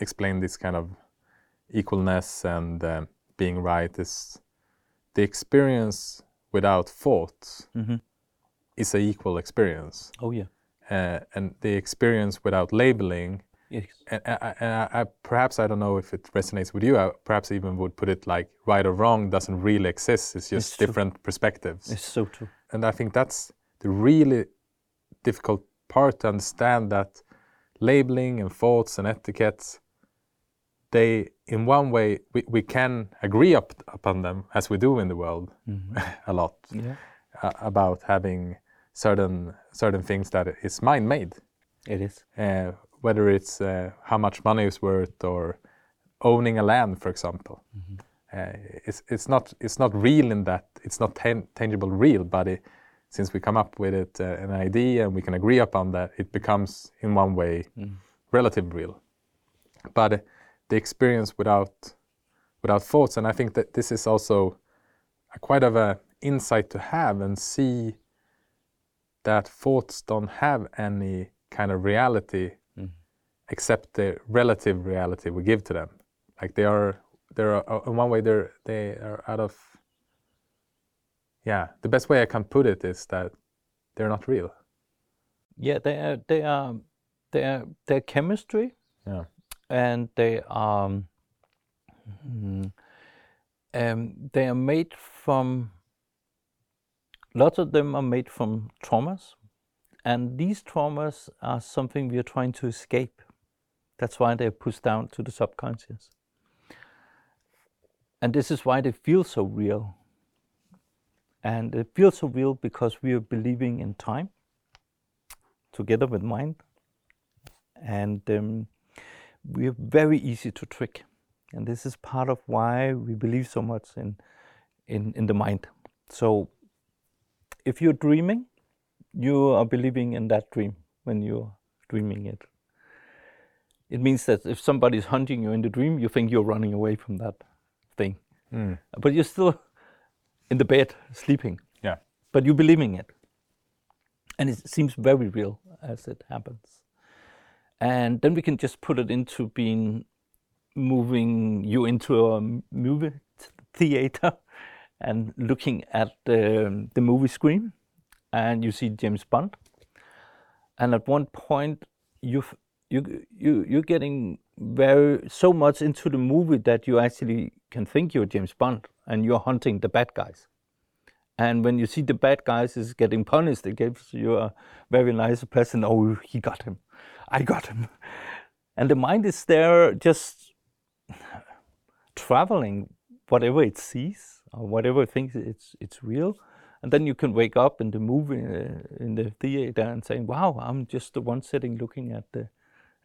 explain this kind of equalness and uh, being right is the experience without thought mm-hmm. is a equal experience.
Oh yeah.
Uh, and the experience without labeling.
Yes.
And, I, and I, perhaps I don't know if it resonates with you. I perhaps even would put it like right or wrong doesn't really exist. It's just it's different perspectives.
It's so true.
And I think that's the really difficult part to understand that labeling and thoughts and etiquettes they in one way we, we can agree up, upon them as we do in the world mm-hmm. a lot
yeah.
uh, about having certain certain things that is mind made
it is
uh, whether it's uh, how much money is worth or owning a land for example mm-hmm. Uh, it's it's not it's not real in that it's not ten- tangible real but it, since we come up with it uh, an idea and we can agree upon that it becomes in one way mm. relative real but the experience without without thoughts. And I think that this is also a quite of a insight to have and see that thoughts don't have any kind of reality except the relative reality we give to them. Like they are, they're uh, in one way they're they are out of. Yeah, the best way I can put it is that they're not real.
Yeah, they are. They are. They are. They're chemistry.
Yeah
and they are um, they are made from lots of them are made from traumas and these traumas are something we are trying to escape that's why they're pushed down to the subconscious and this is why they feel so real and they feel so real because we are believing in time together with mind and um, we're very easy to trick. And this is part of why we believe so much in, in, in the mind. So if you're dreaming, you are believing in that dream when you're dreaming it. It means that if somebody is hunting you in the dream, you think you're running away from that thing. Mm. But you're still in the bed sleeping.
Yeah.
But you're believing it. And it seems very real as it happens and then we can just put it into being moving you into a movie theater and looking at the, the movie screen and you see James Bond and at one point you you you you're getting very so much into the movie that you actually can think you're James Bond and you're hunting the bad guys. And when you see the bad guys is getting punished, it gives you a very nice present. Oh, he got him. I got him. And the mind is there just traveling whatever it sees or whatever it thinks it's, it's real. And then you can wake up in the movie, uh, in the theater and saying, wow, I'm just the one sitting looking at the,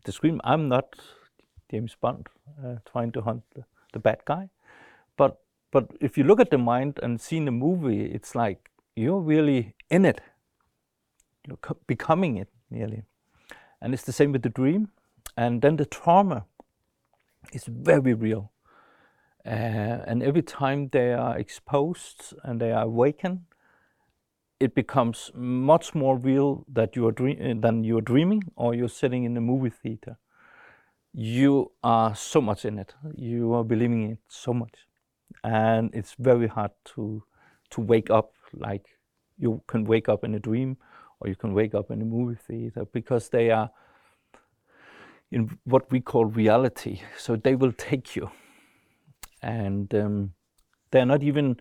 the screen. I'm not James Bond uh, trying to hunt the, the bad guy. But, but if you look at the mind and see the movie, it's like you're really in it You're co- becoming it nearly. And it's the same with the dream. And then the trauma is very real. Uh, and every time they are exposed and they are awakened, it becomes much more real that you are dream- uh, than you are dreaming or you're sitting in a movie theater. You are so much in it. You are believing in it so much, and it's very hard to to wake up like you can wake up in a dream or you can wake up in a movie theater because they are in what we call reality. So they will take you, and um, they're not even.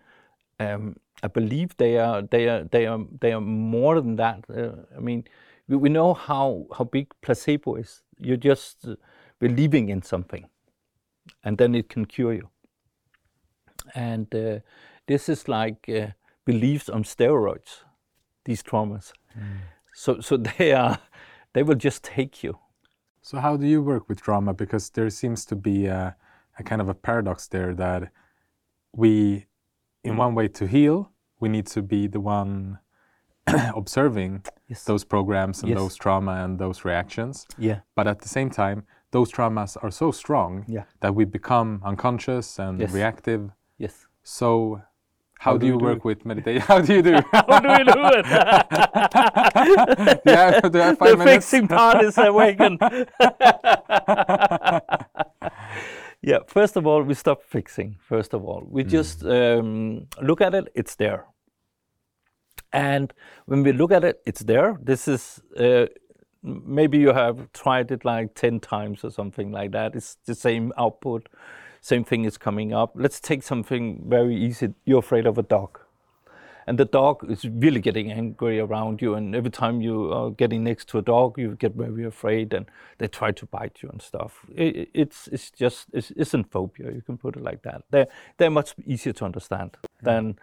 Um, I believe they are. They are. They are. They are more than that. Uh, I mean, we, we know how how big placebo is. You're just uh, believing in something, and then it can cure you. And uh, this is like uh, beliefs on steroids. These traumas. So so they are. They will just take you.
So how do you work with trauma? Because there seems to be a, a kind of a paradox there that we, in mm. one way, to heal, we need to be the one observing
Yes.
those programs and
Yes.
those trauma and those reactions.
Yeah.
But at the same time, those traumas are so strong
Yeah.
that we become unconscious and
Yes.
reactive.
Yes.
So, how,
How
do
do
you
we do
work with meditation? How do you do?
How do we do it?
yeah, do I have five
the
minutes?
fixing part is awakened. Yeah, first of all, we stop fixing. First of all, we just um, look at it, it's there. And when we look at it, it's there. This is uh, maybe you have tried it like 10 times or something like that. It's the same output, same thing is coming up. Let's take something very easy. You're afraid of a dog and the dog is really getting angry around you. And every time you are getting next to a dog you get very afraid and they try to bite you and stuff. It, it's it's just it's, isn't phobia you can put it like that. They're they're much easier to understand hmm. than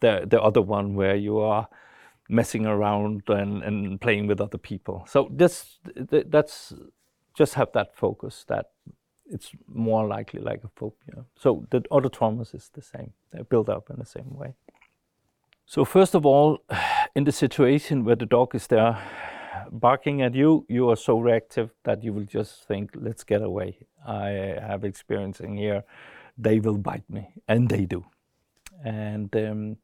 the the other one where you are messing around and, and playing with other people. So this that's just have that focus that it's more likely like a phobia. So the other traumas is the same. They're built up in the same way so first of all, in the situation where the dog is there barking at you, you are so reactive that you will just think, "Let's get away." I have experience in here; they will bite me, and they do. And um,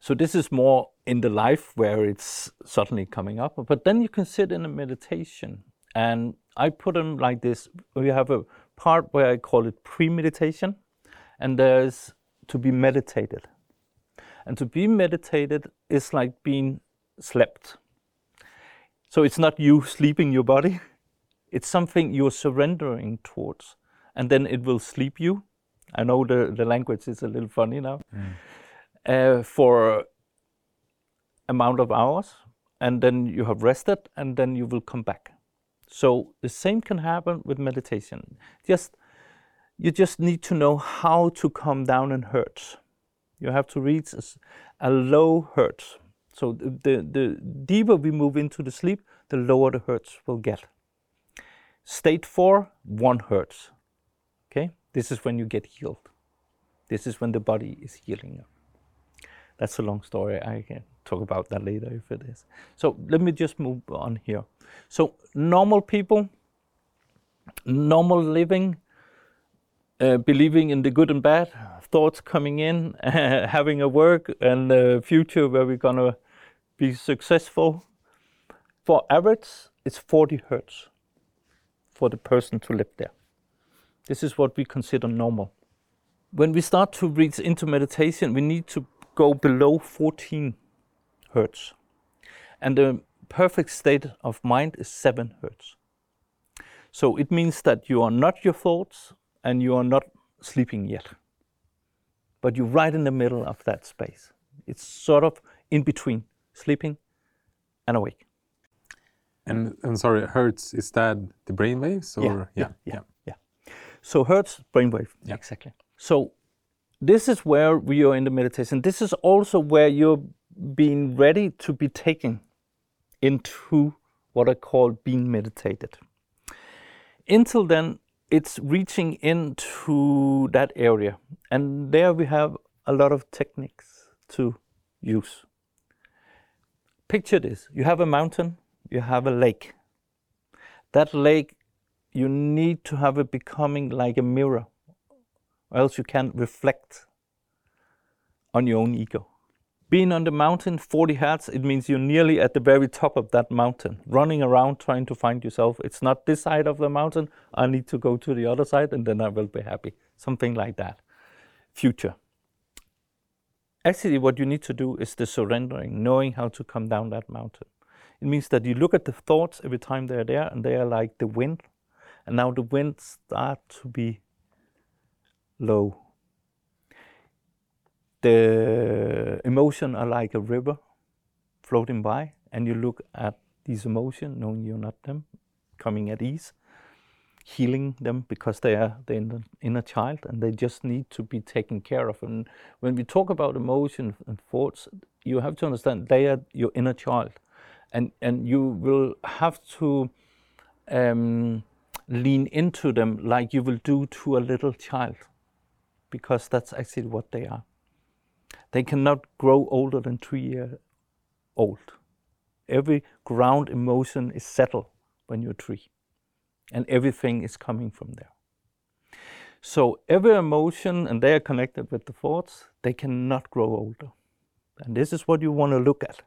so this is more in the life where it's suddenly coming up. But then you can sit in a meditation, and I put them like this. We have a part where I call it pre-meditation, and there's to be meditated. And to be meditated is like being slept. So it's not you sleeping your body, it's something you're surrendering towards. And then it will sleep you. I know the, the language is a little funny now. Uh, for amount of hours, and then you have rested, and then you will come back. So the same can happen with meditation. Just you just need to know how to come down in hertz. You have to reach a low hertz. So the, the, the deeper we move into the sleep, the lower the hertz will get. State four, one hertz. Okay, this is when you get healed. This is when the body is healing you. That's a long story. I can talk about that later if it is. So let me just move on here. So normal people, normal living, uh, believing in the good and bad, thoughts coming in, having a work and a future where we're gonna be successful. For average, it's 40 hertz for the person to live there. This is what we consider normal. When we start to reach into meditation, we need to go below 14 hertz. And the perfect state of mind is 7 hertz. So it means that you are not your thoughts and you are not sleeping yet. But you're right in the middle of that space. It's sort of in between sleeping and awake.
And, and sorry, hertz, is that the brain waves? Or,
yeah, yeah, yeah. So hertz, brainwave,
Yeah.
exactly. So this is where we are in the meditation. This is also where you're being ready to be taken into what I call being meditated. Until then, it's reaching into that area. And there we have a lot of techniques to use. picture this you have a mountain, you have a lake. That lake, you need to have it becoming like a mirror, or else you can't reflect on your own ego. Being on the mountain, 40 hertz, it means you're nearly at the very top of that mountain, running around trying to find yourself. It's not this side of the mountain, I need to go to the other side and then I will be happy. Something like that. Future. Actually, what you need to do is the surrendering, knowing how to come down that mountain. It means that you look at the thoughts every time they're there and they are like the wind. And now the wind start to be low the emotion are like a river floating by, and you look at these emotions, knowing you're not them, coming at ease, healing them because they are the inner, inner child and they just need to be taken care of. And when we talk about emotions and thoughts, you have to understand they are your inner child, and and you will have to um, lean into them like you will do to a little child, because that's actually what they are. They cannot grow older than three years old. Every ground emotion is settled when you're three, and everything is coming from there. So every emotion, and they are connected with the thoughts, they cannot grow older. And this is what you want to look at.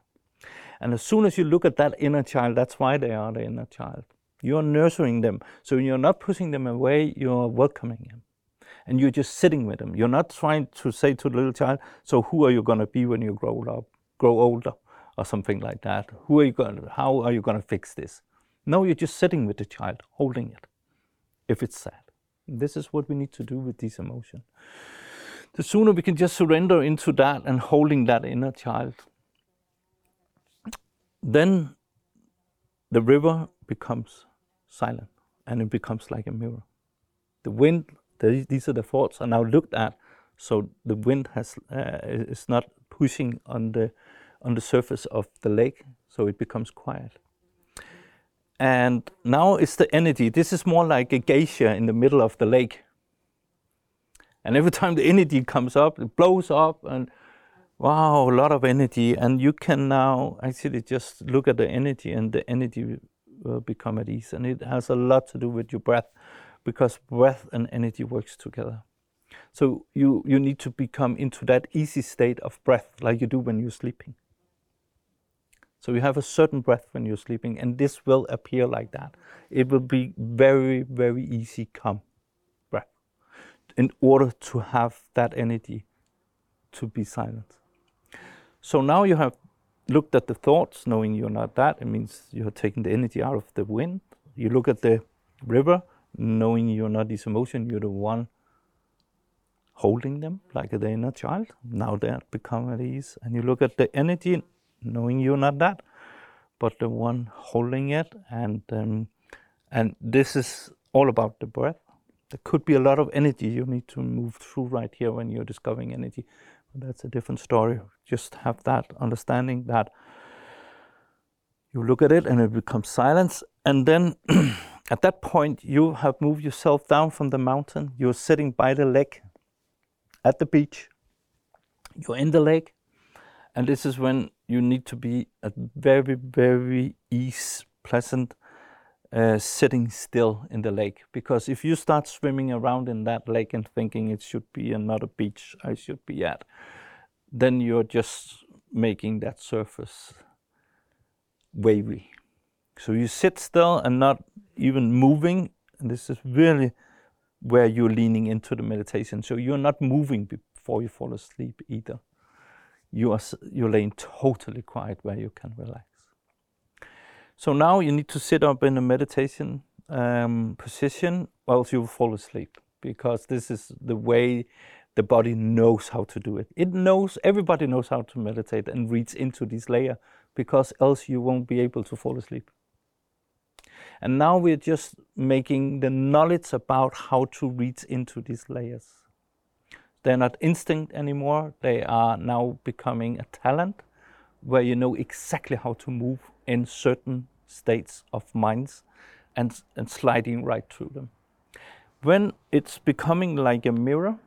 And as soon as you look at that inner child, that's why they are the inner child. You're nurturing them. So you're not pushing them away, you're welcoming them and you're just sitting with them. You're not trying to say to the little child, "So who are you going to be when you grow up, grow older, or something like that? Who are you going? How are you going to fix this?" No, you're just sitting with the child, holding it. If it's sad, this is what we need to do with these emotions. The sooner we can just surrender into that and holding that inner child, then the river becomes silent and it becomes like a mirror. The wind these are the faults are now looked at, so the wind has uh, is not pushing on the on the surface of the lake, so it becomes quiet. And now it's the energy. This is more like a geisha in the middle of the lake. And every time the energy comes up, it blows up, and wow, a lot of energy. And you can now actually just look at the energy, and the energy will become at ease. And it has a lot to do with your breath because breath and energy works together. So you, you need to become into that easy state of breath like you do when you're sleeping. So you have a certain breath when you're sleeping, and this will appear like that. It will be very, very easy, come breath in order to have that energy to be silent. So now you have looked at the thoughts, knowing you're not that. It means you're taking the energy out of the wind. You look at the river, knowing you're not this emotion, you're the one holding them like a inner child. Now they are become at ease. And you look at the energy, knowing you're not that, but the one holding it. And, um, and this is all about the breath. There could be a lot of energy you need to move through right here when you're discovering energy. But that's a different story. Just have that understanding that you look at it and it becomes silence. And then At that point, you have moved yourself down from the mountain. You're sitting by the lake at the beach. You're in the lake. And this is when you need to be at very, very ease, pleasant, uh, sitting still in the lake. Because if you start swimming around in that lake and thinking it should be another beach I should be at, then you're just making that surface wavy. So you sit still and not even moving. And this is really where you're leaning into the meditation. So you're not moving before you fall asleep either. You are you're laying totally quiet where you can relax. So now you need to sit up in a meditation um, position, or else you will fall asleep because this is the way the body knows how to do it. It knows everybody knows how to meditate and reads into this layer because else you won't be able to fall asleep. And now we're just making the knowledge about how to reach into these layers. They're not instinct anymore, they are now becoming a talent where you know exactly how to move in certain states of minds and, and sliding right through them. When it's becoming like a mirror,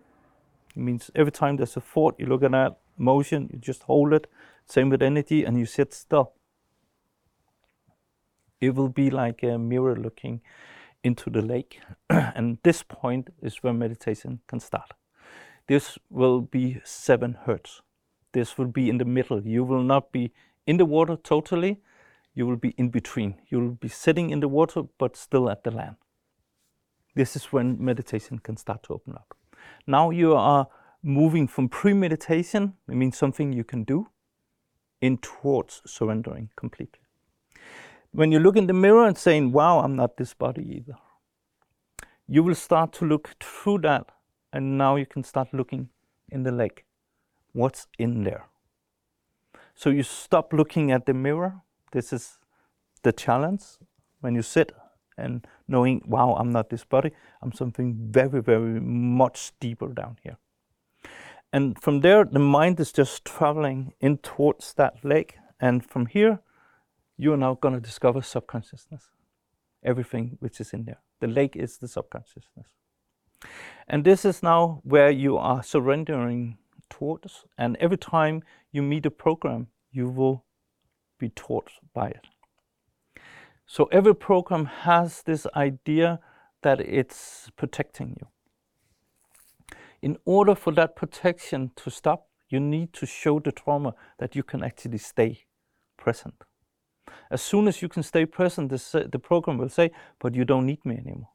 it means every time there's a thought, you look at that motion, you just hold it. Same with energy, and you sit still it will be like a mirror looking into the lake. and this point is where meditation can start. This will be seven hertz. This will be in the middle. You will not be in the water totally. You will be in between. You will be sitting in the water, but still at the land. This is when meditation can start to open up. Now you are moving from pre-meditation, it means something you can do, in towards surrendering completely. When you look in the mirror and saying, wow, I'm not this body either, you will start to look through that and now you can start looking in the lake. What's in there? So you stop looking at the mirror. This is the challenge when you sit and knowing, wow, I'm not this body, I'm something very, very much deeper down here. And from there, the mind is just traveling in towards that lake. And from here, you are now going to discover subconsciousness, everything which is in there. The lake is the subconsciousness. And this is now where you are surrendering towards. And every time you meet a program, you will be taught by it. So every program has this idea that it's protecting you. In order for that protection to stop, you need to show the trauma that you can actually stay present. As soon as you can stay present, the, the program will say, but you don't need me anymore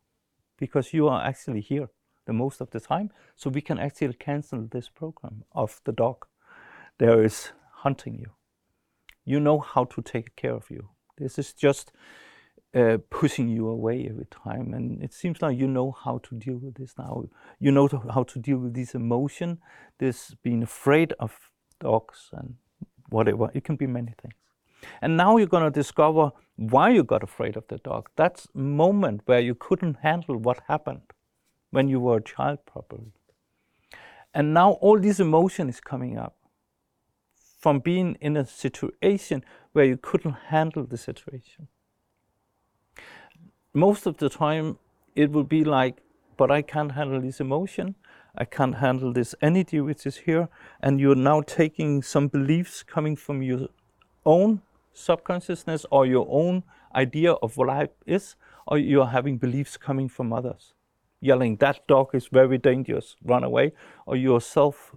because you are actually here the most of the time. So we can actually cancel this program of the dog. There is hunting you. You know how to take care of you. This is just uh, pushing you away every time. And it seems like you know how to deal with this now. You know to, how to deal with this emotion, this being afraid of dogs and whatever. It can be many things. And now you're going to discover why you got afraid of the dog. That's moment where you couldn't handle what happened when you were a child probably. And now all this emotion is coming up from being in a situation where you couldn't handle the situation most of the time it will be like, but I can't handle this emotion. I can't handle this energy which is here. And you're now taking some beliefs coming from your own subconsciousness or your own idea of what life is, or you're having beliefs coming from others. Yelling, that dog is very dangerous, run away. Or yourself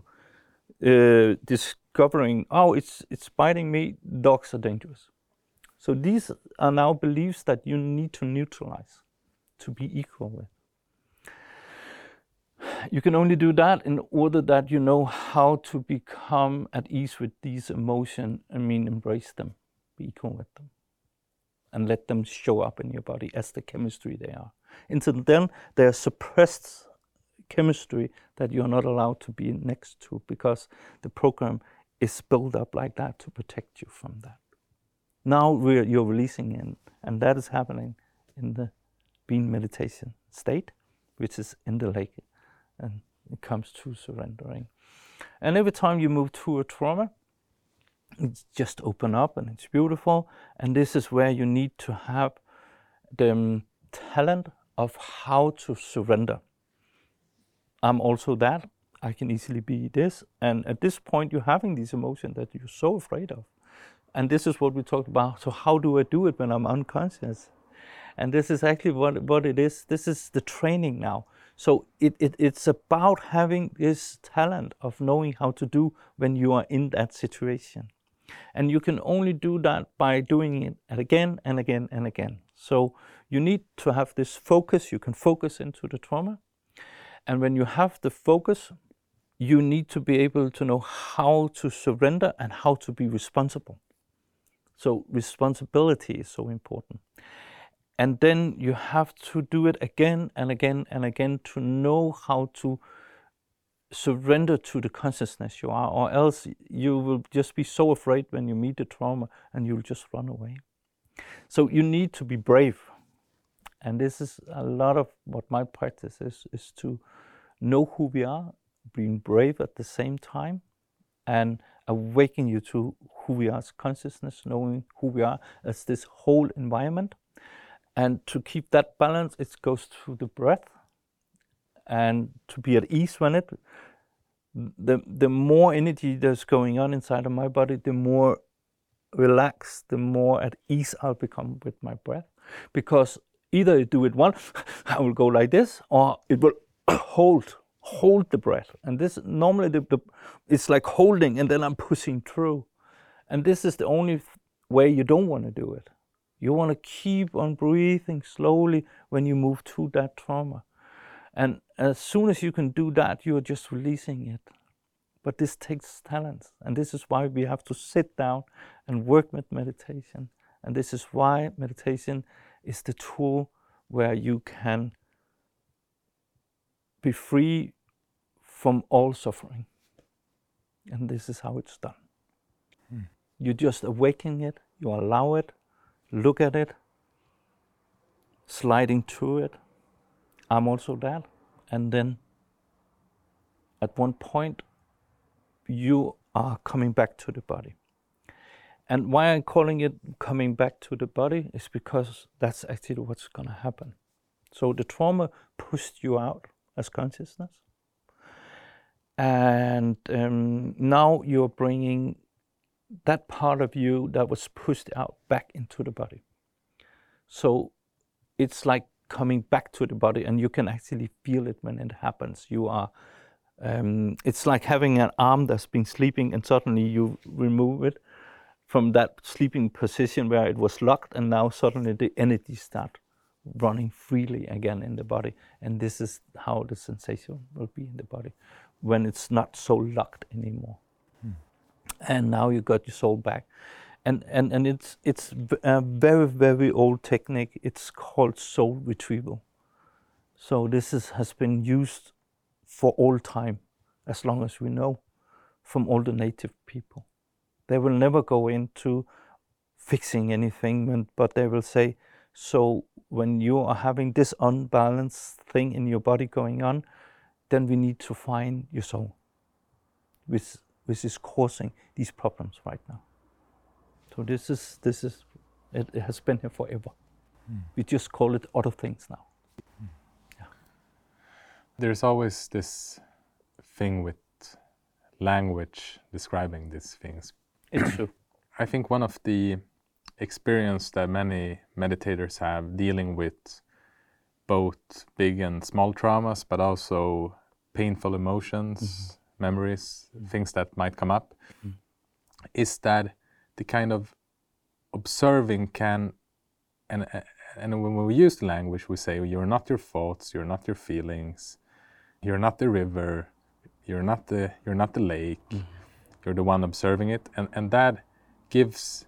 uh, discovering, oh, it's, it's biting me, dogs are dangerous. So these are now beliefs that you need to neutralize to be equal with. You can only do that in order that you know how to become at ease with these emotions. I mean, embrace them, be equal with them, and let them show up in your body as the chemistry they are. Until then, they are suppressed chemistry that you're not allowed to be next to because the program is built up like that to protect you from that. Now you're releasing in, and that is happening in the being meditation state, which is in the lake, and it comes to surrendering. And every time you move through a trauma, just open up and it's beautiful. And this is where you need to have the um, talent of how to surrender. I'm also that. I can easily be this. And at this point, you're having these emotions that you're so afraid of. And this is what we talked about. So how do I do it when I'm unconscious? And this is actually what, what it is. This is the training now. So it, it, it's about having this talent of knowing how to do when you are in that situation. And you can only do that by doing it again and again and again. So you need to have this focus. You can focus into the trauma. And when you have the focus, you need to be able to know how to surrender and how to be responsible. So responsibility is so important. And then you have to do it again and again and again to know how to surrender to the consciousness you are, or else you will just be so afraid when you meet the trauma and you'll just run away. So you need to be brave. And this is a lot of what my practice is, is to know who we are, being brave at the same time, and awaken you to who we are as consciousness, knowing who we are as this whole environment. And to keep that balance, it goes through the breath and to be at ease when it. The, the more energy that's going on inside of my body, the more relaxed the more at ease I'll become with my breath. Because either you do it one, I will go like this, or it will hold, hold the breath. And this normally the, the, it's like holding, and then I'm pushing through. And this is the only way you don't want to do it. You want to keep on breathing slowly when you move through that trauma. And as soon as you can do that, you are just releasing it. But this takes talent. And this is why we have to sit down and work with meditation. And this is why meditation is the tool where you can be free from all suffering. And this is how it's done. Hmm. You just awaken it, you allow it, look at it, sliding through it. I'm also that. And then at one point, you are coming back to the body. And why I'm calling it coming back to the body is because that's actually what's going to happen. So the trauma pushed you out as consciousness. And um, now you're bringing that part of you that was pushed out back into the body. So it's like coming back to the body, and you can actually feel it when it happens. You are, um, it's like having an arm that's been sleeping, and suddenly you remove it from that sleeping position where it was locked, and now suddenly the energy start running freely again in the body. And this is how the sensation will be in the body when it's not so locked anymore and now you got your soul back and and and it's it's a very very old technique. It's called soul retrieval. So this is, has been used for all time as long as we know from all the native people. They will never go into fixing anything but they will say so when you are having this unbalanced thing in your body going on then we need to find your soul which which is causing these problems right now. So this is this is it, it has been here forever. Mm. We just call it other things now. Mm.
Yeah. There's always this thing with language describing these things.
It's true.
I think one of the experience that many meditators have dealing with both big and small traumas, but also painful emotions, mm-hmm memories, things that might come up, mm. is that the kind of observing can, and and when we use the language, we say you're not your thoughts, you're not your feelings, you're not the river, you're not the you're not the lake, mm. you're the one observing it, and and that gives,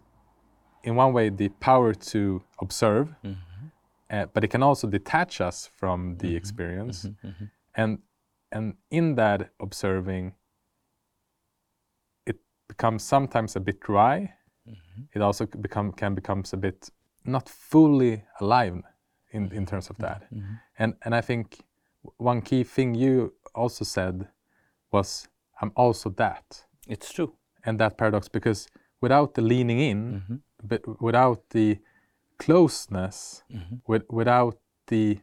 in one way, the power to observe, mm-hmm. uh, but it can also detach us from the mm-hmm. experience, mm-hmm. mm-hmm. and and in that observing it becomes sometimes a bit dry. It also become can becomes a bit not fully alive in, in terms of that mm-hmm. mm-hmm. and and i think one key thing you also said was i'm also that
it's true
and that paradox because without the leaning in mm-hmm. but without the closeness mm-hmm. with, without the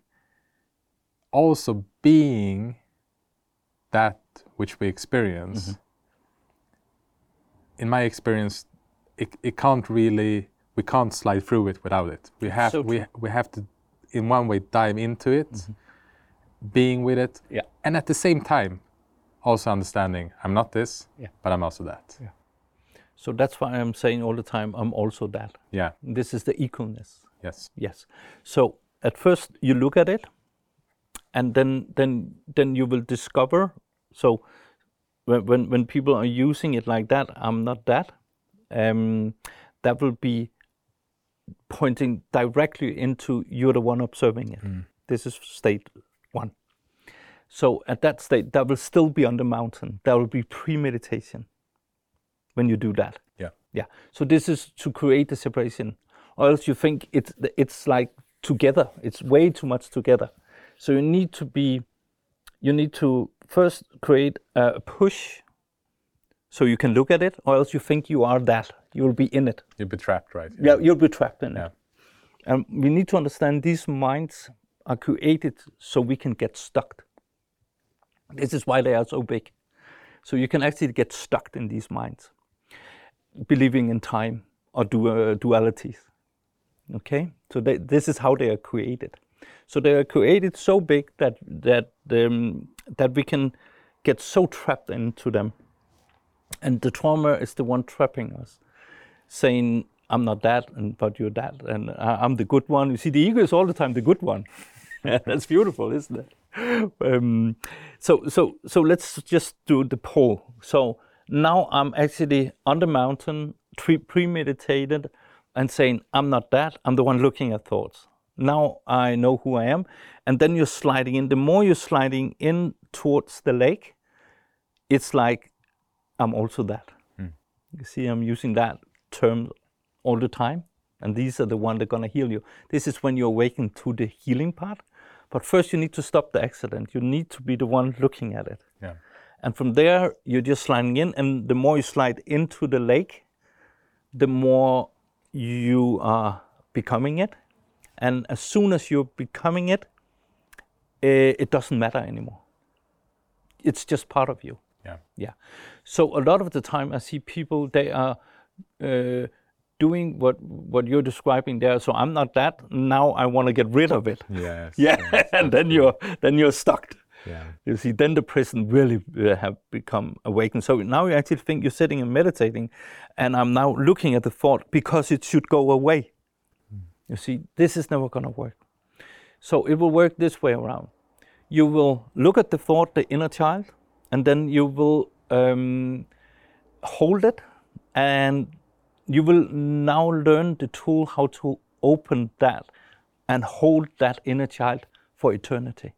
also being that which we experience, mm-hmm. in my experience, it, it can't really we can't slide through it without it. We have so we we have to, in one way, dive into it, mm-hmm. being with it,
yeah.
and at the same time, also understanding I'm not this,
yeah.
but I'm also that.
Yeah. So that's why I'm saying all the time I'm also that.
Yeah.
This is the equalness.
Yes.
Yes. So at first you look at it and then then then you will discover. So when when, when people are using it like that, I'm not that. Um, that will be pointing directly into you're the one observing it. Mm. This is state one. So at that state, that will still be on the mountain. There will be premeditation when you do that.
Yeah.
Yeah. So this is to create the separation, or else you think it's it's like together. It's way too much together. So you need to be, you need to first create a push so you can look at it, or else you think you are that. You will be in it.
You'll be trapped, right?
Yeah, yeah you'll be trapped in yeah. it. And we need to understand these minds are created so we can get stuck. This is why they are so big. So you can actually get stuck in these minds, believing in time, or du- uh, dualities. Okay, so they, this is how they are created. So they are created so big that that um, that we can get so trapped into them, and the trauma is the one trapping us, saying I'm not that, and but you're that, and I- I'm the good one. You see, the ego is all the time the good one. That's beautiful, isn't it? Um, so so so let's just do the pole. So now I'm actually on the mountain, pre- premeditated, and saying I'm not that. I'm the one looking at thoughts. Now I know who I am, and then you're sliding in. The more you're sliding in towards the lake, it's like I'm also that. You see, I'm using that term all the time, and these are the one that are gonna heal you. This is when you awaken to the healing part. But first, you need to stop the accident. You need to be the one looking at it.
Yeah.
And from there, you're just sliding in, and the more you slide into the lake, the more you are becoming it. And as soon as you're becoming it, eh, it doesn't matter anymore. It's just part of you.
Yeah.
Yeah. So a lot of the time, I see people they are uh, doing what what you're describing there. So I'm not that. Now I want to get rid of it.
Yes.
Yeah,
yes,
and then you're then you're stuck.
Yeah.
You see, then the prison really uh, have become awakened. So now you actually think you're sitting and meditating, and I'm now looking at the thought because it should go away. You see, this is never going to work. So it will work this way around. You will look at the thought, the inner child, and then you will um, hold it, and you will now learn the tool how to open that and hold that inner child for eternity.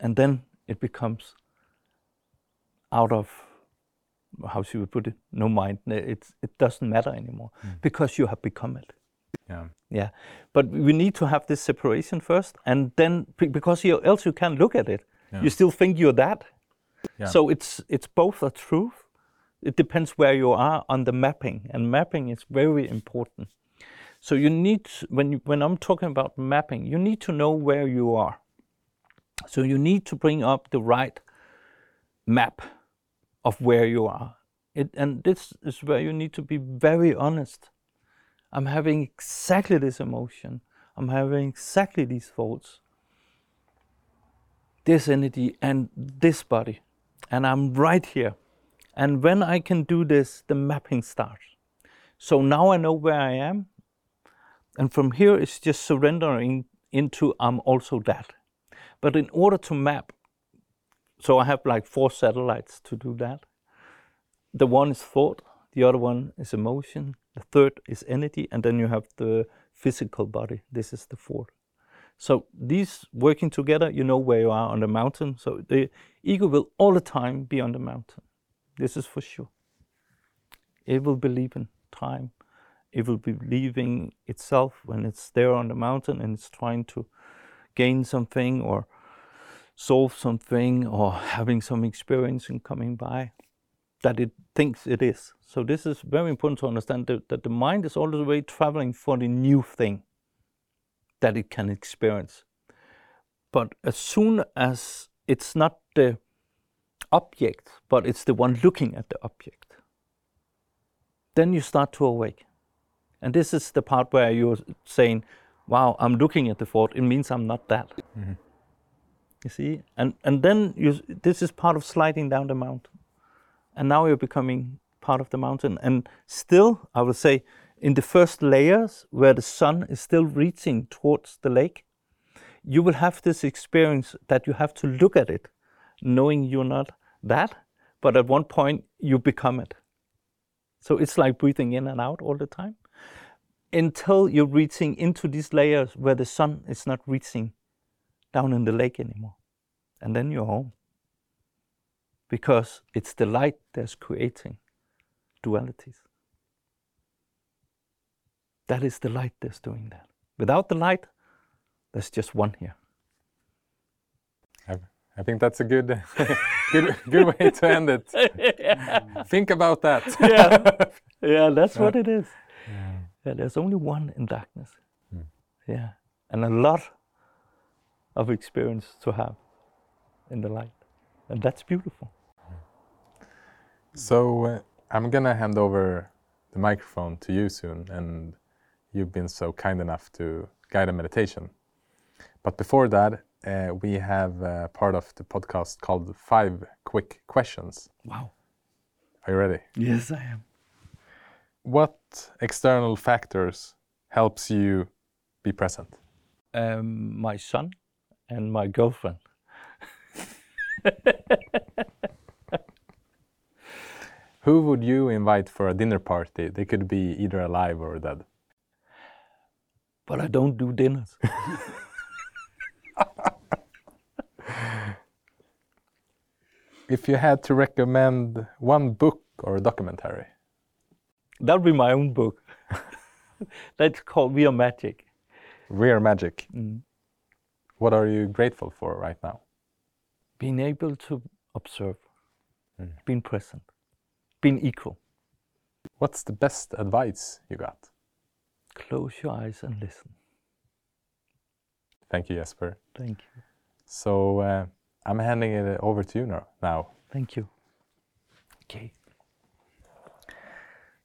And then it becomes out of how should we put it? No mind. It's it doesn't matter anymore because you have become it.
Yeah.
yeah. But we need to have this separation first and then because you, else you can't look at it
Yeah.
you still think you're that
Yeah.
so it's it's both a truth it depends where you are on the mapping and mapping is very important so you need when you, when i'm talking about mapping you need to know where you are so you need to bring up the right map of where you are. It, and this is where you need to be very honest. I'm having exactly this emotion. I'm having exactly these thoughts, this energy, and this body. And I'm right here. And when I can do this, the mapping starts. So now I know where I am. And from here, it's just surrendering into I'm also that. But in order to map, so I have like four satellites to do that. The one is thought, the other one is emotion, the third is energy, and then you have the physical body. This is the fourth. So these working together, you know where you are on the mountain. So the ego will all the time be on the mountain. This is for sure. It will believe in time. It will be believing itself when it's there on the mountain and it's trying to gain something or solve something or having some experience in coming by that it thinks it is. So this is very important to understand that, that the mind is all the way traveling for the new thing that it can experience. But as soon as it's not the object, but it's the one looking at the object, then you start to awake. And this is the part where you're saying, wow, I'm looking at the thought, it means I'm not that. Mm-hmm. You see? And and then you this is part of sliding down the mountain. And now you're becoming part of the mountain. And still, I would say, in the first layers where the sun is still reaching towards the lake, you will have this experience that you have to look at it, knowing you're not that, but at one point you become it. So it's like breathing in and out all the time until you're reaching into these layers where the sun is not reaching down in the lake anymore. And then you're home. Because it's the light that's creating dualities. That is the light that's doing that. Without the light, there's just one here.
I, think that's a good, good, good way to end it. Think about that.
yeah, yeah, that's what it is. Yeah, there's only one in darkness. Yeah, and a lot of experience to have in the light, and that's beautiful.
So uh, I'm gonna hand over the microphone to you soon, and you've been so kind enough to guide a meditation. But before that, uh, we have a part of the podcast called Five Quick Questions.
Wow.
Are you ready?
Yes, I am.
What external factors helps you be present?
Um, my son and my girlfriend.
Who would you invite for a dinner party? They could be either alive or dead.
But I don't do dinners.
If you had to recommend one book or a documentary,
That'll be my own book. That's called We Are Magic.
We Are Magic.
Mm.
What are you grateful for right now?
Being able to observe,
Mm.
being present, being equal.
What's the best advice you got?
Close your eyes and listen.
Thank you, Jesper.
Thank you.
So uh, I'm handing it over to you now. now.
Thank you. Okay.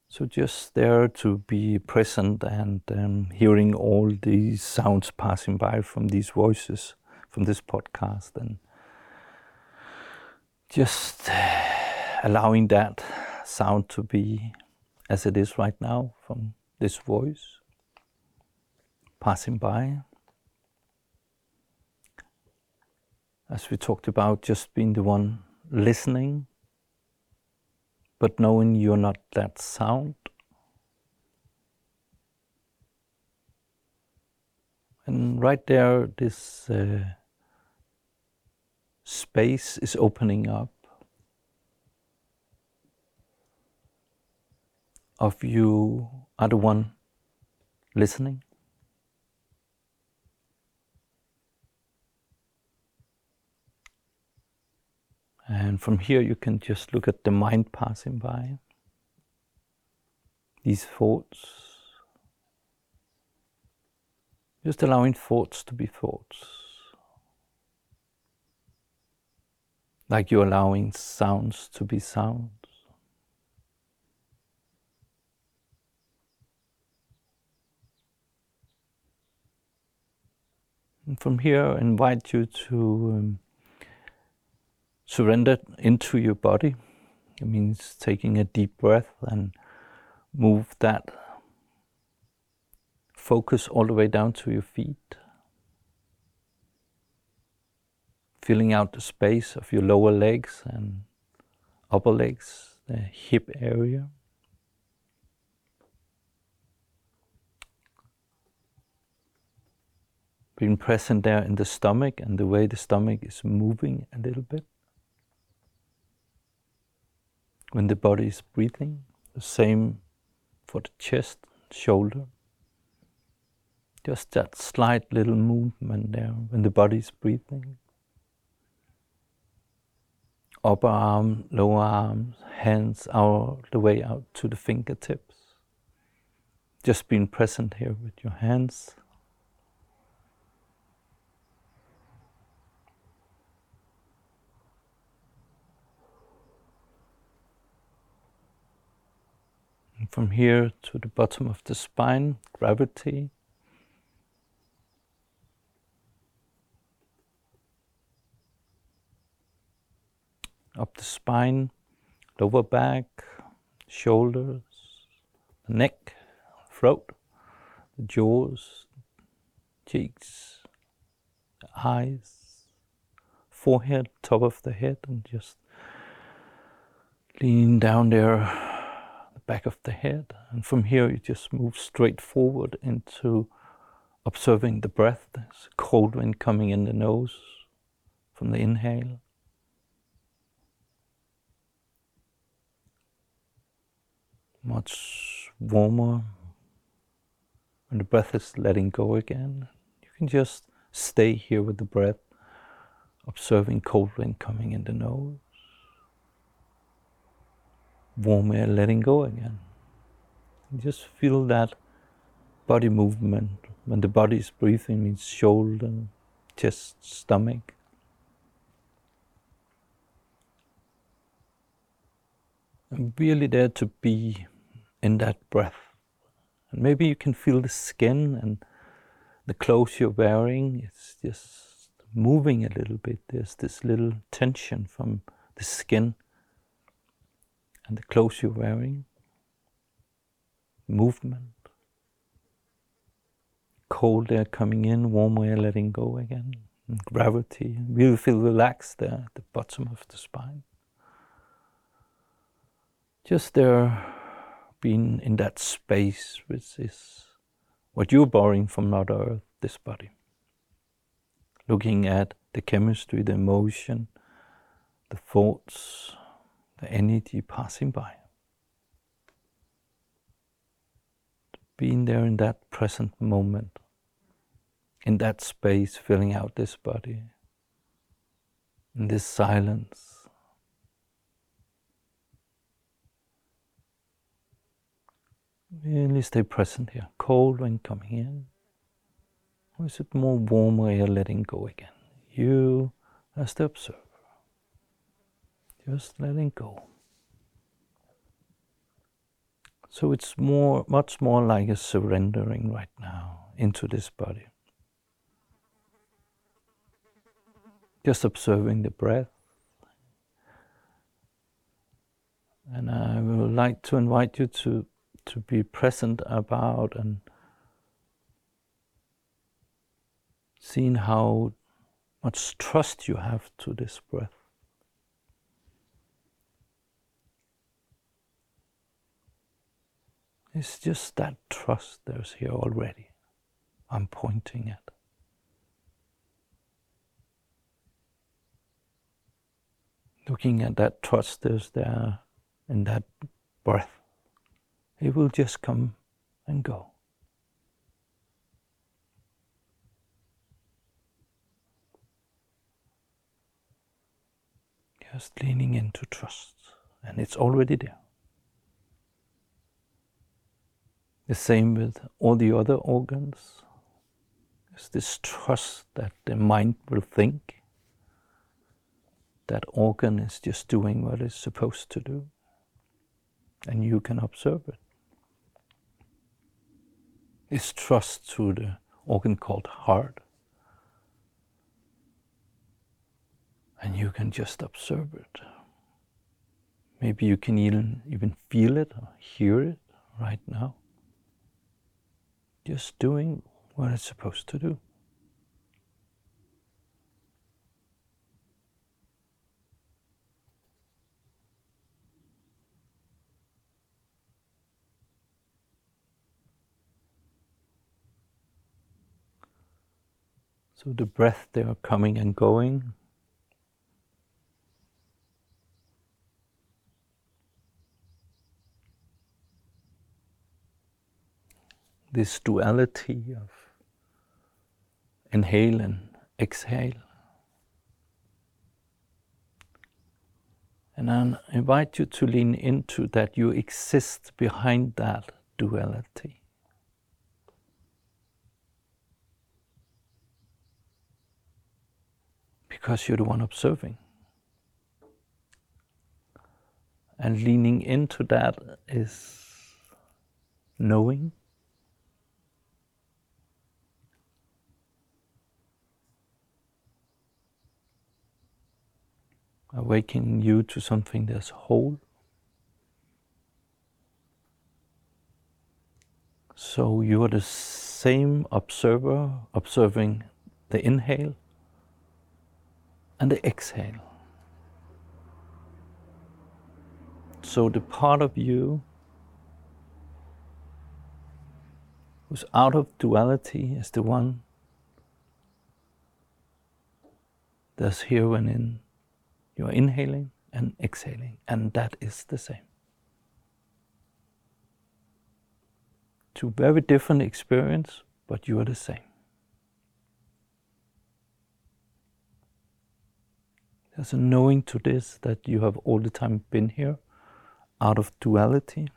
So just there to be present and um, hearing all these sounds passing by from these voices from this podcast and just allowing that sound to be as it is right now from this voice passing by. As we talked about, just being the one listening, but knowing you're not that sound. And right there, this uh, space is opening up of you are the one listening. And from here, you can just look at the mind passing by. These thoughts. Just allowing thoughts to be thoughts. Like you're allowing sounds to be sounds. And from here, I invite you to um, surrender into your body. It means taking a deep breath and move that focus all the way down to your feet. Filling out the space of your lower legs and upper legs, the hip area. Being present there in the stomach and the way the stomach is moving a little bit. When the body is breathing, the same for the chest, shoulder. Just that slight little movement there when the body is breathing. Upper arm, lower arms, hands all the way out to the fingertips. Just being present here with your hands. From here to the bottom of the spine, gravity. Up the spine, lower back, shoulders, neck, throat, the jaws, cheeks, eyes, forehead, top of the head, and just lean down there the back of the head. And from here, you just move straight forward into observing the breath. There's cold wind coming in the nose from the inhale. Much warmer when the breath is letting go again. You can just stay here with the breath, observing cold wind coming in the nose warm air letting go again. Just feel that body movement. When the body is breathing, means shoulder, chest, stomach. And really there to be in that breath. And maybe you can feel the skin and the clothes you're wearing. It's just moving a little bit. There's this little tension from the skin and the clothes you're wearing. Movement. Cold air coming in, warm air letting go again. And gravity. You feel relaxed there at the bottom of the spine. Just there, being in that space, which is what you're borrowing from Mother Earth, this body. Looking at the chemistry, the emotion, the thoughts, the energy passing by. Being there in that present moment, in that space, filling out this body, in this silence. Really stay present here. Cold when coming in. Or is it more warm you're letting go again? You as the observer. Just letting go. So it's more, much more like a surrendering right now into this body. Just observing the breath. And I would like to invite you to, to be present about and seeing how much trust you have to this breath. It's just that trust there's here already. I'm pointing at. Looking at that trust there's there in that breath. It will just come and go. Just leaning into trust, and it's already there. The same with all the other organs. It's this trust that the mind will think that organ is just doing what it's supposed to do, and you can observe it. It's trust to the organ called heart and you can just observe it. Maybe you can even, even feel it or hear it right now. Just doing what it's supposed to do. So the breath they are coming and going this duality of inhale and exhale. And I invite you to lean into that you exist behind that duality. Because you're the one observing. And leaning into that is knowing awakening you to something that's whole. So you are the same observer observing the inhale and the exhale. So the part of you who's out of duality is the one that's here and in you are inhaling and exhaling, and that is the same. Two very different experience, but you are the same. There's a knowing to this that you have all the time been here out of duality,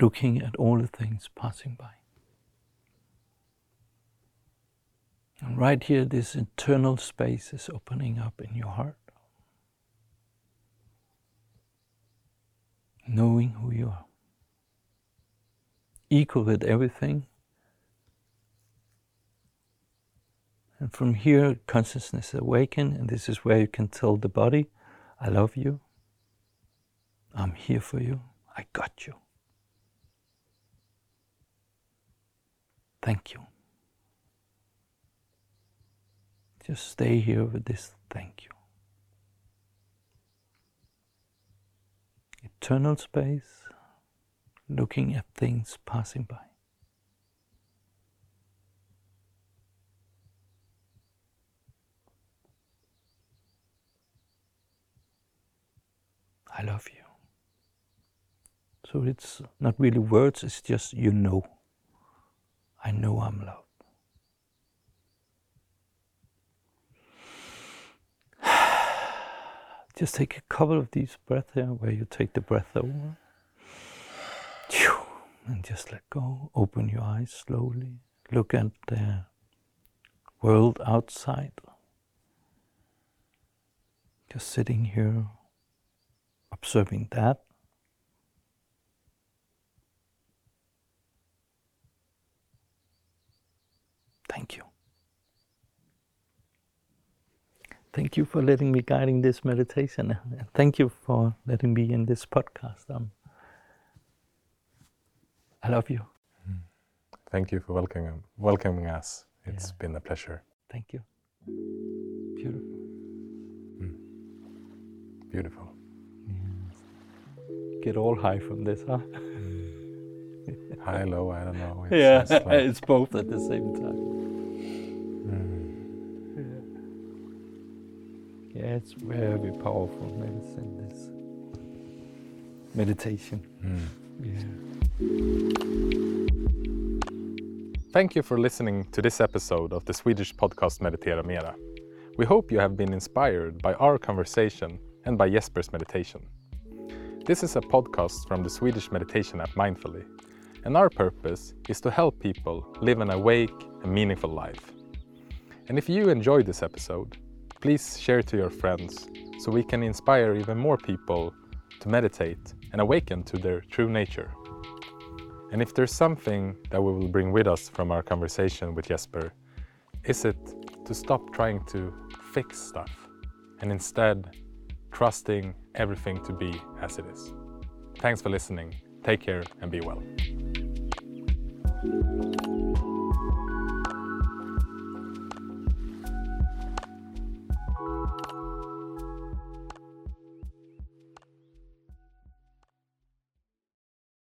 looking at all the things passing by. And right here, this internal space is opening up in your heart. Knowing who you are. equal with everything. And from here, consciousness awaken, and this is where you can tell the body, I love you. I'm here for you. I got you. Thank you. Just stay here with this thank you. Eternal space, looking at things passing by. I love you. So it's not really words, it's just you know. I know I'm loved. Just take a couple of these breaths here where you take the breath over. And just let go. Open your eyes slowly. Look at the world outside. Just sitting here, observing that. Thank you. Thank you for letting me guiding this meditation. And thank you for letting me in this podcast. Um, I love you. Mm.
Thank you for welcoming, welcoming us. It's
Yeah.
been a pleasure.
Thank you. Beautiful. Mm.
Beautiful.
Get all high from this, huh? Mm.
High, low, I don't know. It's
yeah,
like-
it's both at the same time. Yeah, it's very powerful medicine. This meditation.
Mm.
Yeah.
Thank you for listening to this episode of the Swedish podcast Meditera Mera. We hope you have been inspired by our conversation and by Jesper's meditation. This is a podcast from the Swedish meditation app Mindfully, and our purpose is to help people live an awake and meaningful life. And if you enjoyed this episode, please share to your friends so we can inspire even more people to meditate and awaken to their true nature. And if there's something that we will bring with us from our conversation with Jesper, is it to stop trying to fix stuff and instead trusting everything to be as it is. Thanks for listening. Take care and be well.